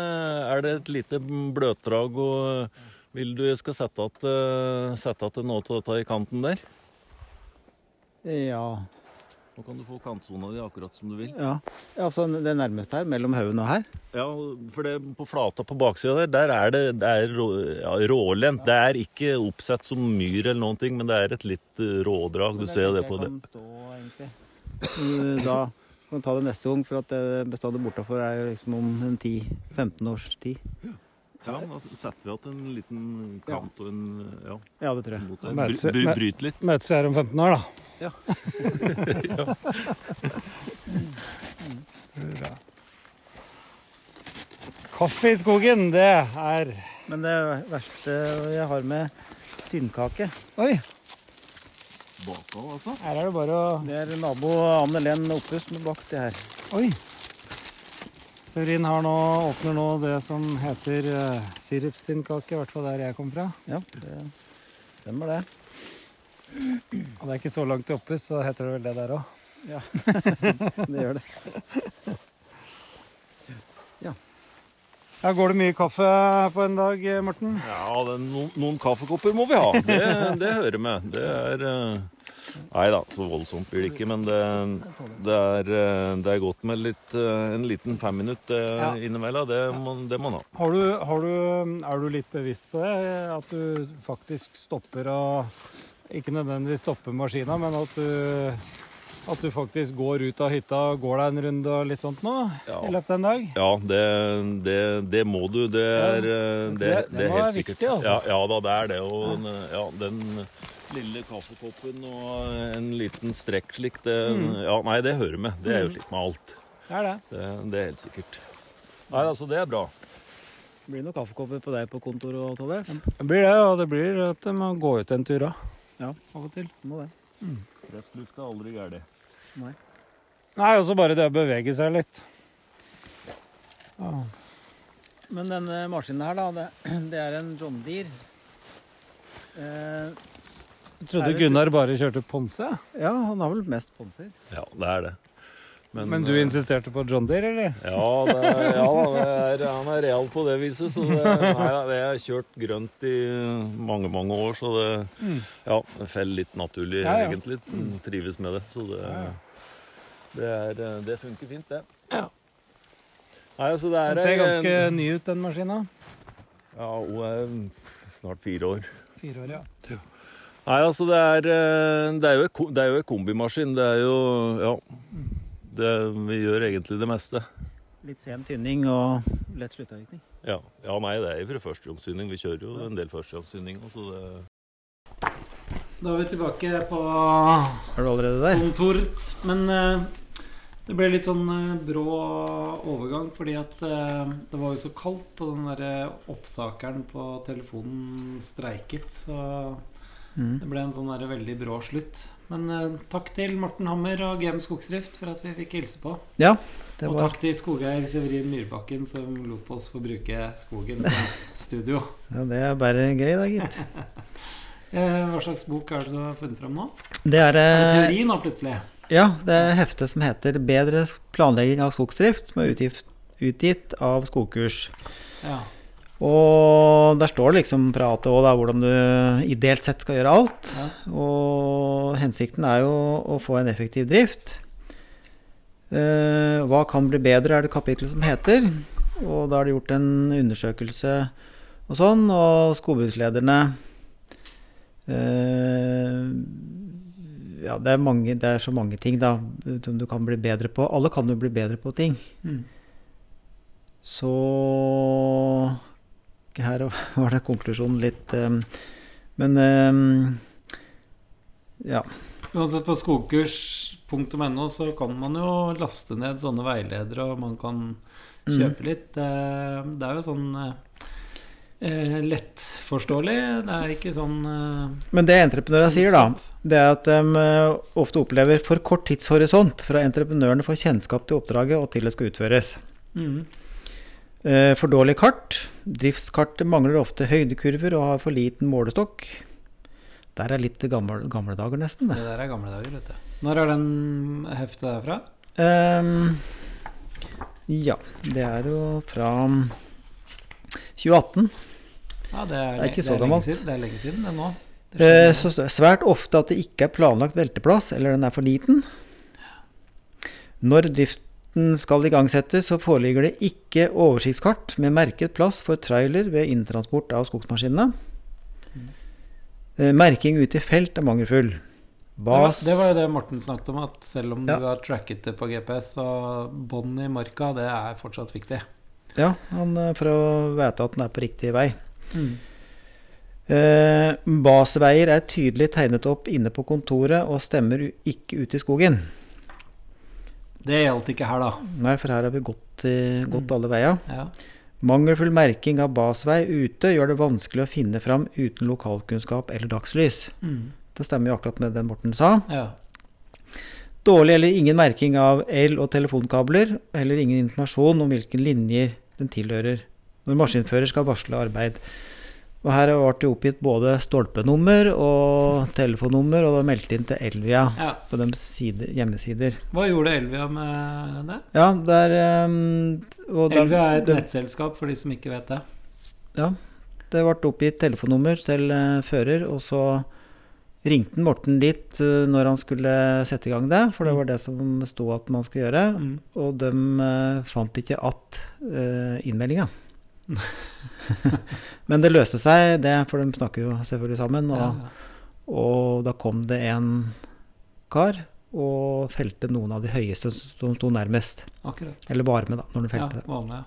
[SPEAKER 4] er det et lite bløtdrag, og vil du jeg skal sette at, eh, noe av dette i kanten der?
[SPEAKER 2] Ja.
[SPEAKER 4] Nå kan du få kantsona di akkurat som du vil.
[SPEAKER 2] ja. ja så det nærmeste her, mellom haugen og her?
[SPEAKER 4] Ja, for det på flata på baksida der, der er det, det er rå, ja, rålendt. Det er ikke oppsett som myr eller noen ting, men det er et litt eh, rådrag. Du ser det på det.
[SPEAKER 2] Stå, Da kan du ta det neste gang, for at det bestandet bortafor er liksom om en 10-15 års tid.
[SPEAKER 4] Ja, da setter vi igjen en liten kant og en Ja,
[SPEAKER 2] Ja, det tror jeg.
[SPEAKER 1] Møtes-
[SPEAKER 4] Bry, bry, bryt litt.
[SPEAKER 1] Møtes vi her om 15 år, da.
[SPEAKER 2] Ja.
[SPEAKER 1] ja. Kaffe i skogen, det er
[SPEAKER 2] Men det verste jeg har med tynnkake
[SPEAKER 1] Oi,
[SPEAKER 4] Bakal, altså.
[SPEAKER 1] her er det bare å
[SPEAKER 2] Det er nabo Anne Len Opphus som har bakt det her.
[SPEAKER 1] Oi. Severin har nå, åpner nå det som heter uh, sirupstynnkake, i hvert fall der jeg kom fra.
[SPEAKER 2] Ja, det stemmer det.
[SPEAKER 1] Og det er ikke så langt til Oppus, så heter det vel det der òg.
[SPEAKER 2] Ja, det gjør det.
[SPEAKER 1] Ja, går det mye kaffe på en dag, Morten?
[SPEAKER 4] Ja, det, noen, noen kaffekopper må vi ha. Det, det hører med. Det er eh, Nei da, så voldsomt blir det ikke. Men det, det, er, eh, det er godt med litt, eh, en liten femminutt
[SPEAKER 1] Ja.
[SPEAKER 4] innimellom. Det må, det må man ha.
[SPEAKER 1] Har du, har du, er du litt bevisst på det? At du faktisk stopper og Ikke nødvendigvis stopper maskina, men at du, at du faktisk går ut av hytta, går deg en runde og litt sånt nå
[SPEAKER 4] Ja.
[SPEAKER 1] i løpet av en dag?
[SPEAKER 4] Ja, det, det, det må du. Det er,
[SPEAKER 1] ja,
[SPEAKER 4] det,
[SPEAKER 1] det-
[SPEAKER 4] er helt sikkert.
[SPEAKER 1] viktig, altså.
[SPEAKER 4] Ja, ja da, det er det. Og ja, den lille kaffekoppen og en liten strekk slik, det
[SPEAKER 1] Mm.
[SPEAKER 4] Ja, nei, det hører med. Det er jo slik med alt.
[SPEAKER 1] Det er det.
[SPEAKER 4] Det, det er helt sikkert. Nei, altså, det er bra.
[SPEAKER 2] Blir det noen kaffekopper på deg på kontoret og Tolle?
[SPEAKER 1] Det blir det, og det blir at du må gå ut en tur òg.
[SPEAKER 2] Ja.
[SPEAKER 1] Av og til.
[SPEAKER 2] Må det.
[SPEAKER 4] Mm. luft er aldri gærent.
[SPEAKER 2] Nei.
[SPEAKER 1] Nei, også bare det å bevege seg litt. Åh.
[SPEAKER 2] Men denne maskinen her, da, det, det er en John Deere. Eh,
[SPEAKER 1] Jeg trodde
[SPEAKER 2] det-
[SPEAKER 1] Gunnar bare kjørte Ponse.
[SPEAKER 2] ja, han har vel mest ponser.
[SPEAKER 4] Ja, det er det.
[SPEAKER 5] Men du
[SPEAKER 4] uh...
[SPEAKER 5] insisterte på John Deere, eller?
[SPEAKER 4] Ja, det, ja da, det er, han er real på det viset. Så det, nei, jeg har kjørt grønt i mange, mange år, så det
[SPEAKER 5] Mm.
[SPEAKER 4] ja, det faller litt naturlig,
[SPEAKER 5] Ja, ja.
[SPEAKER 4] egentlig. Trives med det. Så det, det, er, det funker fint, det. Nei, altså det er
[SPEAKER 5] Den ser
[SPEAKER 4] ganske
[SPEAKER 5] ganske ny ut, den maskina.
[SPEAKER 4] Ja, hun er snart fire år.
[SPEAKER 5] Fire år, ja.
[SPEAKER 4] Nei, altså det er, eh, det er jo en det er jo en kombimaskin. Det er jo Ja. Det, vi gjør egentlig det meste.
[SPEAKER 2] Litt sen tynning og lett sluttavvirkning.
[SPEAKER 4] Ja, ja nei, det er fra førstegangssyning. Vi kjører jo en del det
[SPEAKER 1] Da er vi tilbake på
[SPEAKER 2] Er du allerede der?
[SPEAKER 1] kontoret. Men eh, det ble litt sånn eh, brå overgang fordi at eh, det var jo så kaldt, og den derre oppsakeren på telefonen streiket. Så
[SPEAKER 2] Mm.
[SPEAKER 1] det ble en sånn derre veldig brå slutt. Men eh, takk til Morten Hammer og GM Skogsdrift for at vi fikk hilse på.
[SPEAKER 2] Ja, det
[SPEAKER 1] og takk til skogeier Severin Myrbakken som lot oss få bruke skogen som studio.
[SPEAKER 2] ja, Det er bare gøy, da, gitt.
[SPEAKER 1] Eh, hva slags bok er det du har funnet fram nå?
[SPEAKER 2] Det er,
[SPEAKER 1] Er det
[SPEAKER 2] eh,
[SPEAKER 1] teori nå, plutselig?
[SPEAKER 2] Ja, det er heftet som heter 'Bedre planlegging av skogsdrift', som er utgift, utgitt av Skogkurs.
[SPEAKER 1] Ja.
[SPEAKER 2] Og der står det liksom pratet òg, hvordan du ideelt sett skal gjøre alt.
[SPEAKER 1] Ja.
[SPEAKER 2] Og hensikten er jo å få en effektiv drift. Eh, hva kan bli bedre, er det kapittelet som heter. Og da har de gjort en undersøkelse og sånn, og skogbrukslederne eh, Ja, det er, mange, det er så mange ting da som du kan bli bedre på. Alle kan jo bli bedre på ting.
[SPEAKER 1] Mm.
[SPEAKER 2] Så her var det konklusjonen litt um, Men um, ja.
[SPEAKER 1] Uansett, på skogkurs.no så kan man jo laste ned sånne veiledere, og man kan
[SPEAKER 2] Mm.
[SPEAKER 1] kjøpe litt. Det, det er jo sånn eh, lettforståelig. Det er ikke sånn eh,
[SPEAKER 2] Men det entreprenørene sier, da, det er at de eh, ofte opplever for kort tidshorisont fra entreprenørene får kjennskap til oppdraget og til det skal utføres.
[SPEAKER 1] mm.
[SPEAKER 2] Eh, For dårlig kart. Driftskartet mangler ofte høydekurver og har for liten målestokk. Der er litt gamle, gamle dager, nesten.
[SPEAKER 1] Det
[SPEAKER 2] det.
[SPEAKER 1] der er gamle dager, vet du. Når er den heftet der fra?
[SPEAKER 2] Ehm, ja, det er jo fra 2018.
[SPEAKER 1] Ja, det er,
[SPEAKER 2] Det er ikke så
[SPEAKER 1] det
[SPEAKER 2] gammelt.
[SPEAKER 1] Det er lenge siden, det nå. Det
[SPEAKER 2] Eh, så står det svært ofte at det ikke er planlagt velteplass, eller den er for liten. Når driften skal igangsettes, så foreligger det ikke oversiktskart med merket plass for trailer ved inntransport av skogsmaskinene. Eh, Merking ute i felt er mangelfull.
[SPEAKER 1] det,
[SPEAKER 2] Bas
[SPEAKER 1] det var jo det Morten snakket om, at selv om
[SPEAKER 2] Ja.
[SPEAKER 1] du har tracket det på GPS, så bånd i marka, det er fortsatt viktig.
[SPEAKER 2] Ja, han, eh, for å vite at den er på riktig vei.
[SPEAKER 1] Mm.
[SPEAKER 2] Eh, basveier er tydelig tegnet opp inne på kontoret og stemmer ikke ut i skogen.
[SPEAKER 1] Det gjaldt ikke her, da.
[SPEAKER 2] Nei, for her har vi gått, gått mm. alle veier.
[SPEAKER 1] Ja.
[SPEAKER 2] Mangelfull merking av basvei ute gjør det vanskelig å finne fram uten lokalkunnskap eller dagslys.
[SPEAKER 1] Mm.
[SPEAKER 2] Det stemmer jo akkurat med det Morten sa.
[SPEAKER 1] ja.
[SPEAKER 2] Dårlig eller ingen merking av el- og telefonkabler, eller ingen informasjon om hvilken linjer den tilhører når maskinfører skal varsle arbeid. Og her ble det oppgitt både stolpenummer og telefonnummer, og det var meldt inn til Elvia
[SPEAKER 1] ja.
[SPEAKER 2] på deres side, hjemmesider.
[SPEAKER 1] Hva gjorde Elvia med det?
[SPEAKER 2] Ja, der og
[SPEAKER 1] Elvia er et
[SPEAKER 2] det-
[SPEAKER 1] nettselskap, for de som ikke vet det.
[SPEAKER 2] Ja, det ble oppgitt telefonnummer til eh, fører, og så ringte Morten dit eh, når han skulle sette i gang det, for det var det som sto at man skulle gjøre.
[SPEAKER 1] Mm.
[SPEAKER 2] Og de eh, fant ikke att uh, innmeldinga. Men det løste seg, det, for de snakker jo selvfølgelig sammen. Og,
[SPEAKER 1] Ja, ja.
[SPEAKER 2] og da kom det en kar og felte noen av de høyeste som sto nærmest.
[SPEAKER 1] Akkurat.
[SPEAKER 2] Eller var med, da, når de
[SPEAKER 1] Ja,
[SPEAKER 2] felte det.
[SPEAKER 1] vanlig.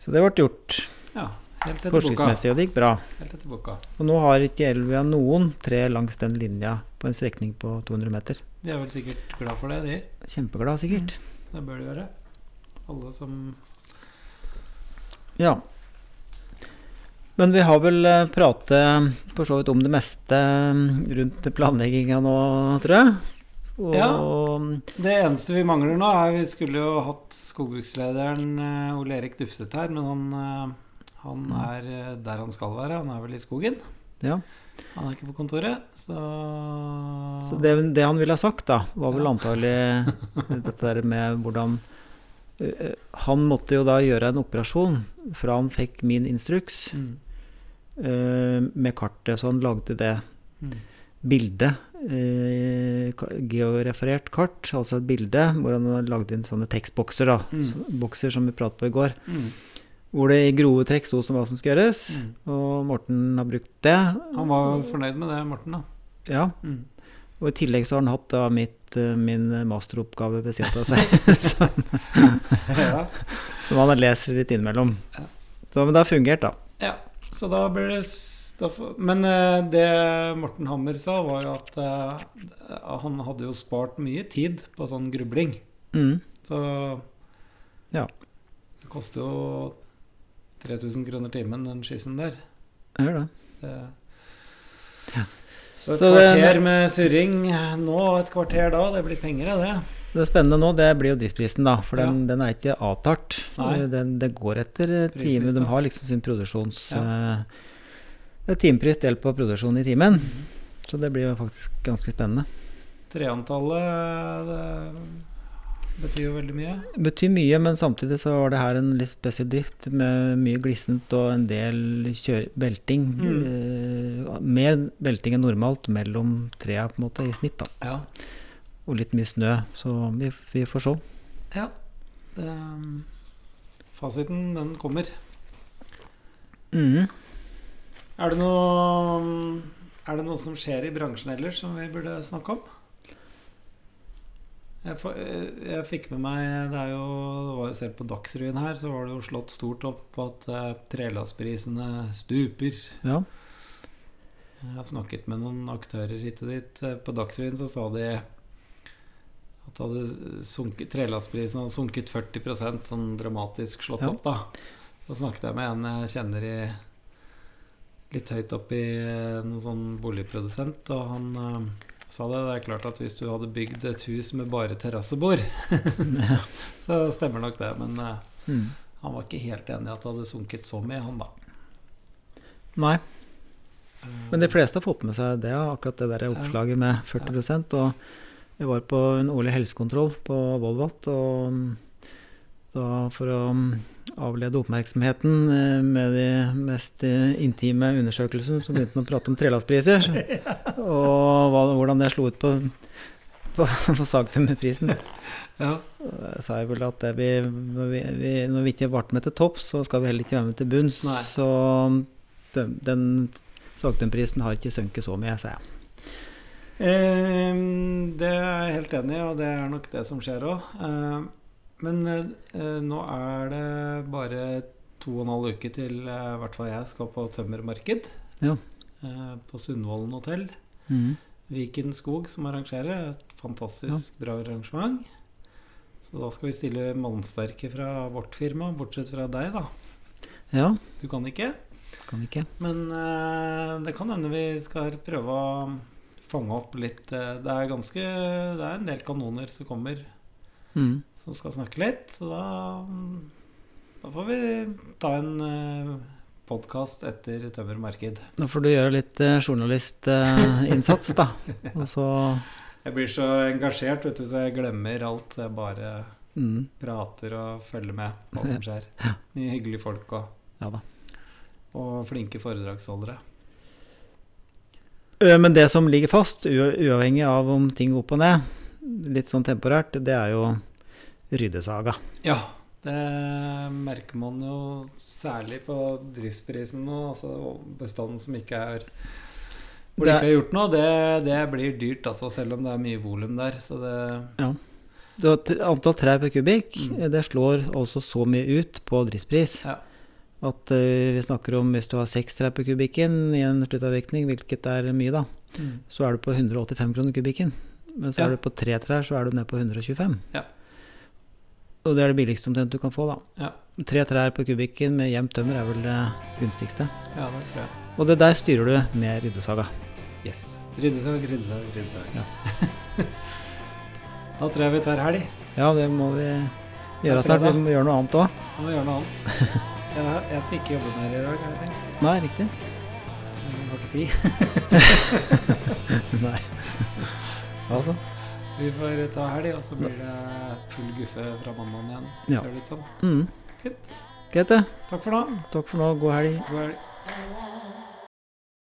[SPEAKER 2] Så det ble gjort
[SPEAKER 1] Ja.
[SPEAKER 2] Forskriftsmessig, og det gikk bra.
[SPEAKER 1] Helt etter boka.
[SPEAKER 2] Og nå har ikke Elvia noen tre langs den linja på en strekning på 200 meter.
[SPEAKER 1] De er vel sikkert glad for det, de.
[SPEAKER 2] Kjempeglad, sikkert.
[SPEAKER 1] Det bør de være. Alle som
[SPEAKER 2] Ja. Men vi har vel eh, pratet for så vidt om det meste mm, rundt planlegginga nå, tror jeg. Og
[SPEAKER 1] Ja. Det eneste vi mangler nå, er Vi skulle jo hatt skogbrukslederen eh, Ole Erik Dufset her, men han, eh, han
[SPEAKER 2] Mm.
[SPEAKER 1] er eh, der han skal være. Han er vel i skogen.
[SPEAKER 2] Ja.
[SPEAKER 1] Han er ikke på kontoret, så,
[SPEAKER 2] Så det, det han ville ha sagt, da, var vel antagelig dette der med hvordan uh, Han måtte jo da gjøre en operasjon fra han fikk min instruks
[SPEAKER 1] mm.
[SPEAKER 2] uh, med kartet, så han lagde det
[SPEAKER 1] Mm.
[SPEAKER 2] bildet. Uh, georeferert kart, altså et bilde hvor han lagde inn sånne tekstbokser, da.
[SPEAKER 1] Mm.
[SPEAKER 2] Bokser som vi pratet på i går.
[SPEAKER 1] Mm.
[SPEAKER 2] Hvor det i grove trekk sto som hva som skulle gjøres.
[SPEAKER 1] Mm.
[SPEAKER 2] Og Morten har brukt det.
[SPEAKER 1] Han var fornøyd med det, Morten, da.
[SPEAKER 2] Ja,
[SPEAKER 1] Mm.
[SPEAKER 2] Og i tillegg så har han hatt da mitt, eh, min masteroppgave ved siden av seg, som,
[SPEAKER 1] ja.
[SPEAKER 2] som han lest litt innimellom.
[SPEAKER 1] Ja.
[SPEAKER 2] Så, men det har fungert, da.
[SPEAKER 1] Ja, så da blir det da Men eh, det Morten Hammer sa, var jo at uh, han hadde jo spart mye tid på sånn grubling.
[SPEAKER 2] Mm.
[SPEAKER 1] Så
[SPEAKER 2] Ja.
[SPEAKER 1] Det koster jo 3000 kroner timen, den skissen der.
[SPEAKER 2] Jeg gjør det.
[SPEAKER 1] Så,
[SPEAKER 2] Ja.
[SPEAKER 1] Så et
[SPEAKER 2] Så det-
[SPEAKER 1] kvarter med surring nå og et kvarter da, det blir penger av det.
[SPEAKER 2] Det spennende nå, det blir jo driftsprisen, da. For den, den er ikke avtalt. Den, det går etter eh, time. De har liksom sin produksjons...
[SPEAKER 1] Ja.
[SPEAKER 2] eh, Det er timepris delt på produksjon i timen. Så det blir jo faktisk ganske spennende.
[SPEAKER 1] Treantallet det betyr jo veldig mye.
[SPEAKER 2] Betyr mye, men samtidig så var det her en litt spesiell drift med mye glissent og en del kjør velting.
[SPEAKER 1] Mm.
[SPEAKER 2] Eh, mer belting enn normalt mellom trea på en måte i snitt, da.
[SPEAKER 1] Ja.
[SPEAKER 2] Og litt mye snø, så vi, vi får se.
[SPEAKER 1] ja. Um, fasiten, den kommer.
[SPEAKER 2] Mm.
[SPEAKER 1] Er det noe Er det noe som skjer i bransjen ellers som vi burde snakke om? Jeg, jeg fikk med meg Det er jo det var jo Selv på Dagsrevyen her så var det jo slått stort opp at uh, trelastprisene stuper.
[SPEAKER 2] Ja.
[SPEAKER 1] Jeg har snakket med noen aktører hit og dit. Eh, På Dagsrevyen så sa de at trelastprisen hadde sunket 40 sånn dramatisk slått
[SPEAKER 2] Ja.
[SPEAKER 1] opp. da Så snakket jeg med en jeg kjenner i litt høyt opp i eh, noen sånn boligprodusent, og han eh, sa det. Det er klart at hvis du hadde bygd et hus med bare terrassebord, så stemmer nok det. Men eh,
[SPEAKER 2] Mm.
[SPEAKER 1] han var ikke helt enig i at det hadde sunket så mye, han da.
[SPEAKER 2] Nei. Men de fleste har fått med seg det, akkurat det der oppslaget med 40% Og jeg var på en årlig helsekontroll på Volvat, og mm, da for å mm, avlede oppmerksomheten eh, med de mest eh, intime undersøkelsene, så begynte han å prate om trelastpriser. Og hva, hvordan det slo ut på, på, på sagtømmerprisen.
[SPEAKER 1] Ja.
[SPEAKER 2] Da sa jeg vel at det vi, når, vi, vi, når vi ikke ble med til topps, så skal vi heller ikke være med til bunns.
[SPEAKER 1] Nei.
[SPEAKER 2] Så den, den sagtømmerprisen har ikke sunket så mye, sa jeg.
[SPEAKER 1] Eh, det er jeg helt enig i, og det er nok det som skjer òg. Eh, men eh, nå er det bare to og en halv uke til eh, hvert fall jeg skal på tømmermarked.
[SPEAKER 2] Ja.
[SPEAKER 1] Eh, på Sundvolden hotell.
[SPEAKER 2] Mm.
[SPEAKER 1] Viken Skog som arrangerer. Et fantastisk bra arrangement. Så da skal vi stille mannsterke fra vårt firma, bortsett fra deg, da.
[SPEAKER 2] Ja,
[SPEAKER 1] Du kan ikke.
[SPEAKER 2] kan ikke.
[SPEAKER 1] Men eh, det kan hende vi skal prøve å fange opp litt eh, Det er ganske Det er en del kanoner som kommer
[SPEAKER 2] Mhm.
[SPEAKER 1] som skal snakke litt. Så da Da får vi ta en uh, podkast etter Tømmermarked.
[SPEAKER 2] Da får du gjøre litt eh, journalistinnsats, da. Og så
[SPEAKER 1] Jeg blir så engasjert, vet du, så jeg glemmer alt. Jeg bare
[SPEAKER 2] mm.
[SPEAKER 1] prater og følger med hva som skjer. Mye hyggelige folk og,
[SPEAKER 2] Ja
[SPEAKER 1] og flinke foredragsholdere.
[SPEAKER 2] Men det som ligger fast, uavhengig av om ting går opp og ned, litt sånn temporært, det er jo ryddesaga.
[SPEAKER 1] Ja, det merker man jo særlig på driftsprisen nå. Altså bestanden som ikke er Hvor det ikke er gjort noe, det, det blir dyrt, altså, selv om det er mye volum der. Så det
[SPEAKER 2] Så antall trær per kubikk,
[SPEAKER 1] Mm.
[SPEAKER 2] det slår også så mye ut på driftspris.
[SPEAKER 1] Ja.
[SPEAKER 2] At uh, vi snakker om hvis du har seks trær per kubikken i en sluttavvirkning, hvilket er mye, da, så er du på 185 kroner kubikken. Men så er du på tre trær, så er du ned på 125.
[SPEAKER 1] Ja.
[SPEAKER 2] Og det er det billigste omtrent du kan få, da.
[SPEAKER 1] Ja.
[SPEAKER 2] Tre trær på kubikken med jevnt tømmer er vel det gunstigste.
[SPEAKER 1] Ja, det tror jeg.
[SPEAKER 2] Og det der styrer du med ryddesaga.
[SPEAKER 1] Yes. Ryddesag, ryddesag, ryddesag.
[SPEAKER 2] Ja.
[SPEAKER 1] da tror jeg vi tar helg.
[SPEAKER 2] Ja, det må vi gjøre
[SPEAKER 1] fredag.
[SPEAKER 2] Vi må gjøre noe annet òg.
[SPEAKER 1] Vi må gjøre noe annet. Jeg skal ikke jobbe mer i dag, har jeg tenkt.
[SPEAKER 2] Nei, riktig.
[SPEAKER 1] Jeg har ikke tid.
[SPEAKER 2] Nei. Altså.
[SPEAKER 1] Vi får ta helg, og så blir det full guffe fra mandagen igjen.
[SPEAKER 2] Ja.
[SPEAKER 1] Ser det ut som.
[SPEAKER 2] Mm.
[SPEAKER 1] Fint.
[SPEAKER 2] Greit, det.
[SPEAKER 1] Takk for nå.
[SPEAKER 2] Takk for nå. God helg.
[SPEAKER 1] God helg.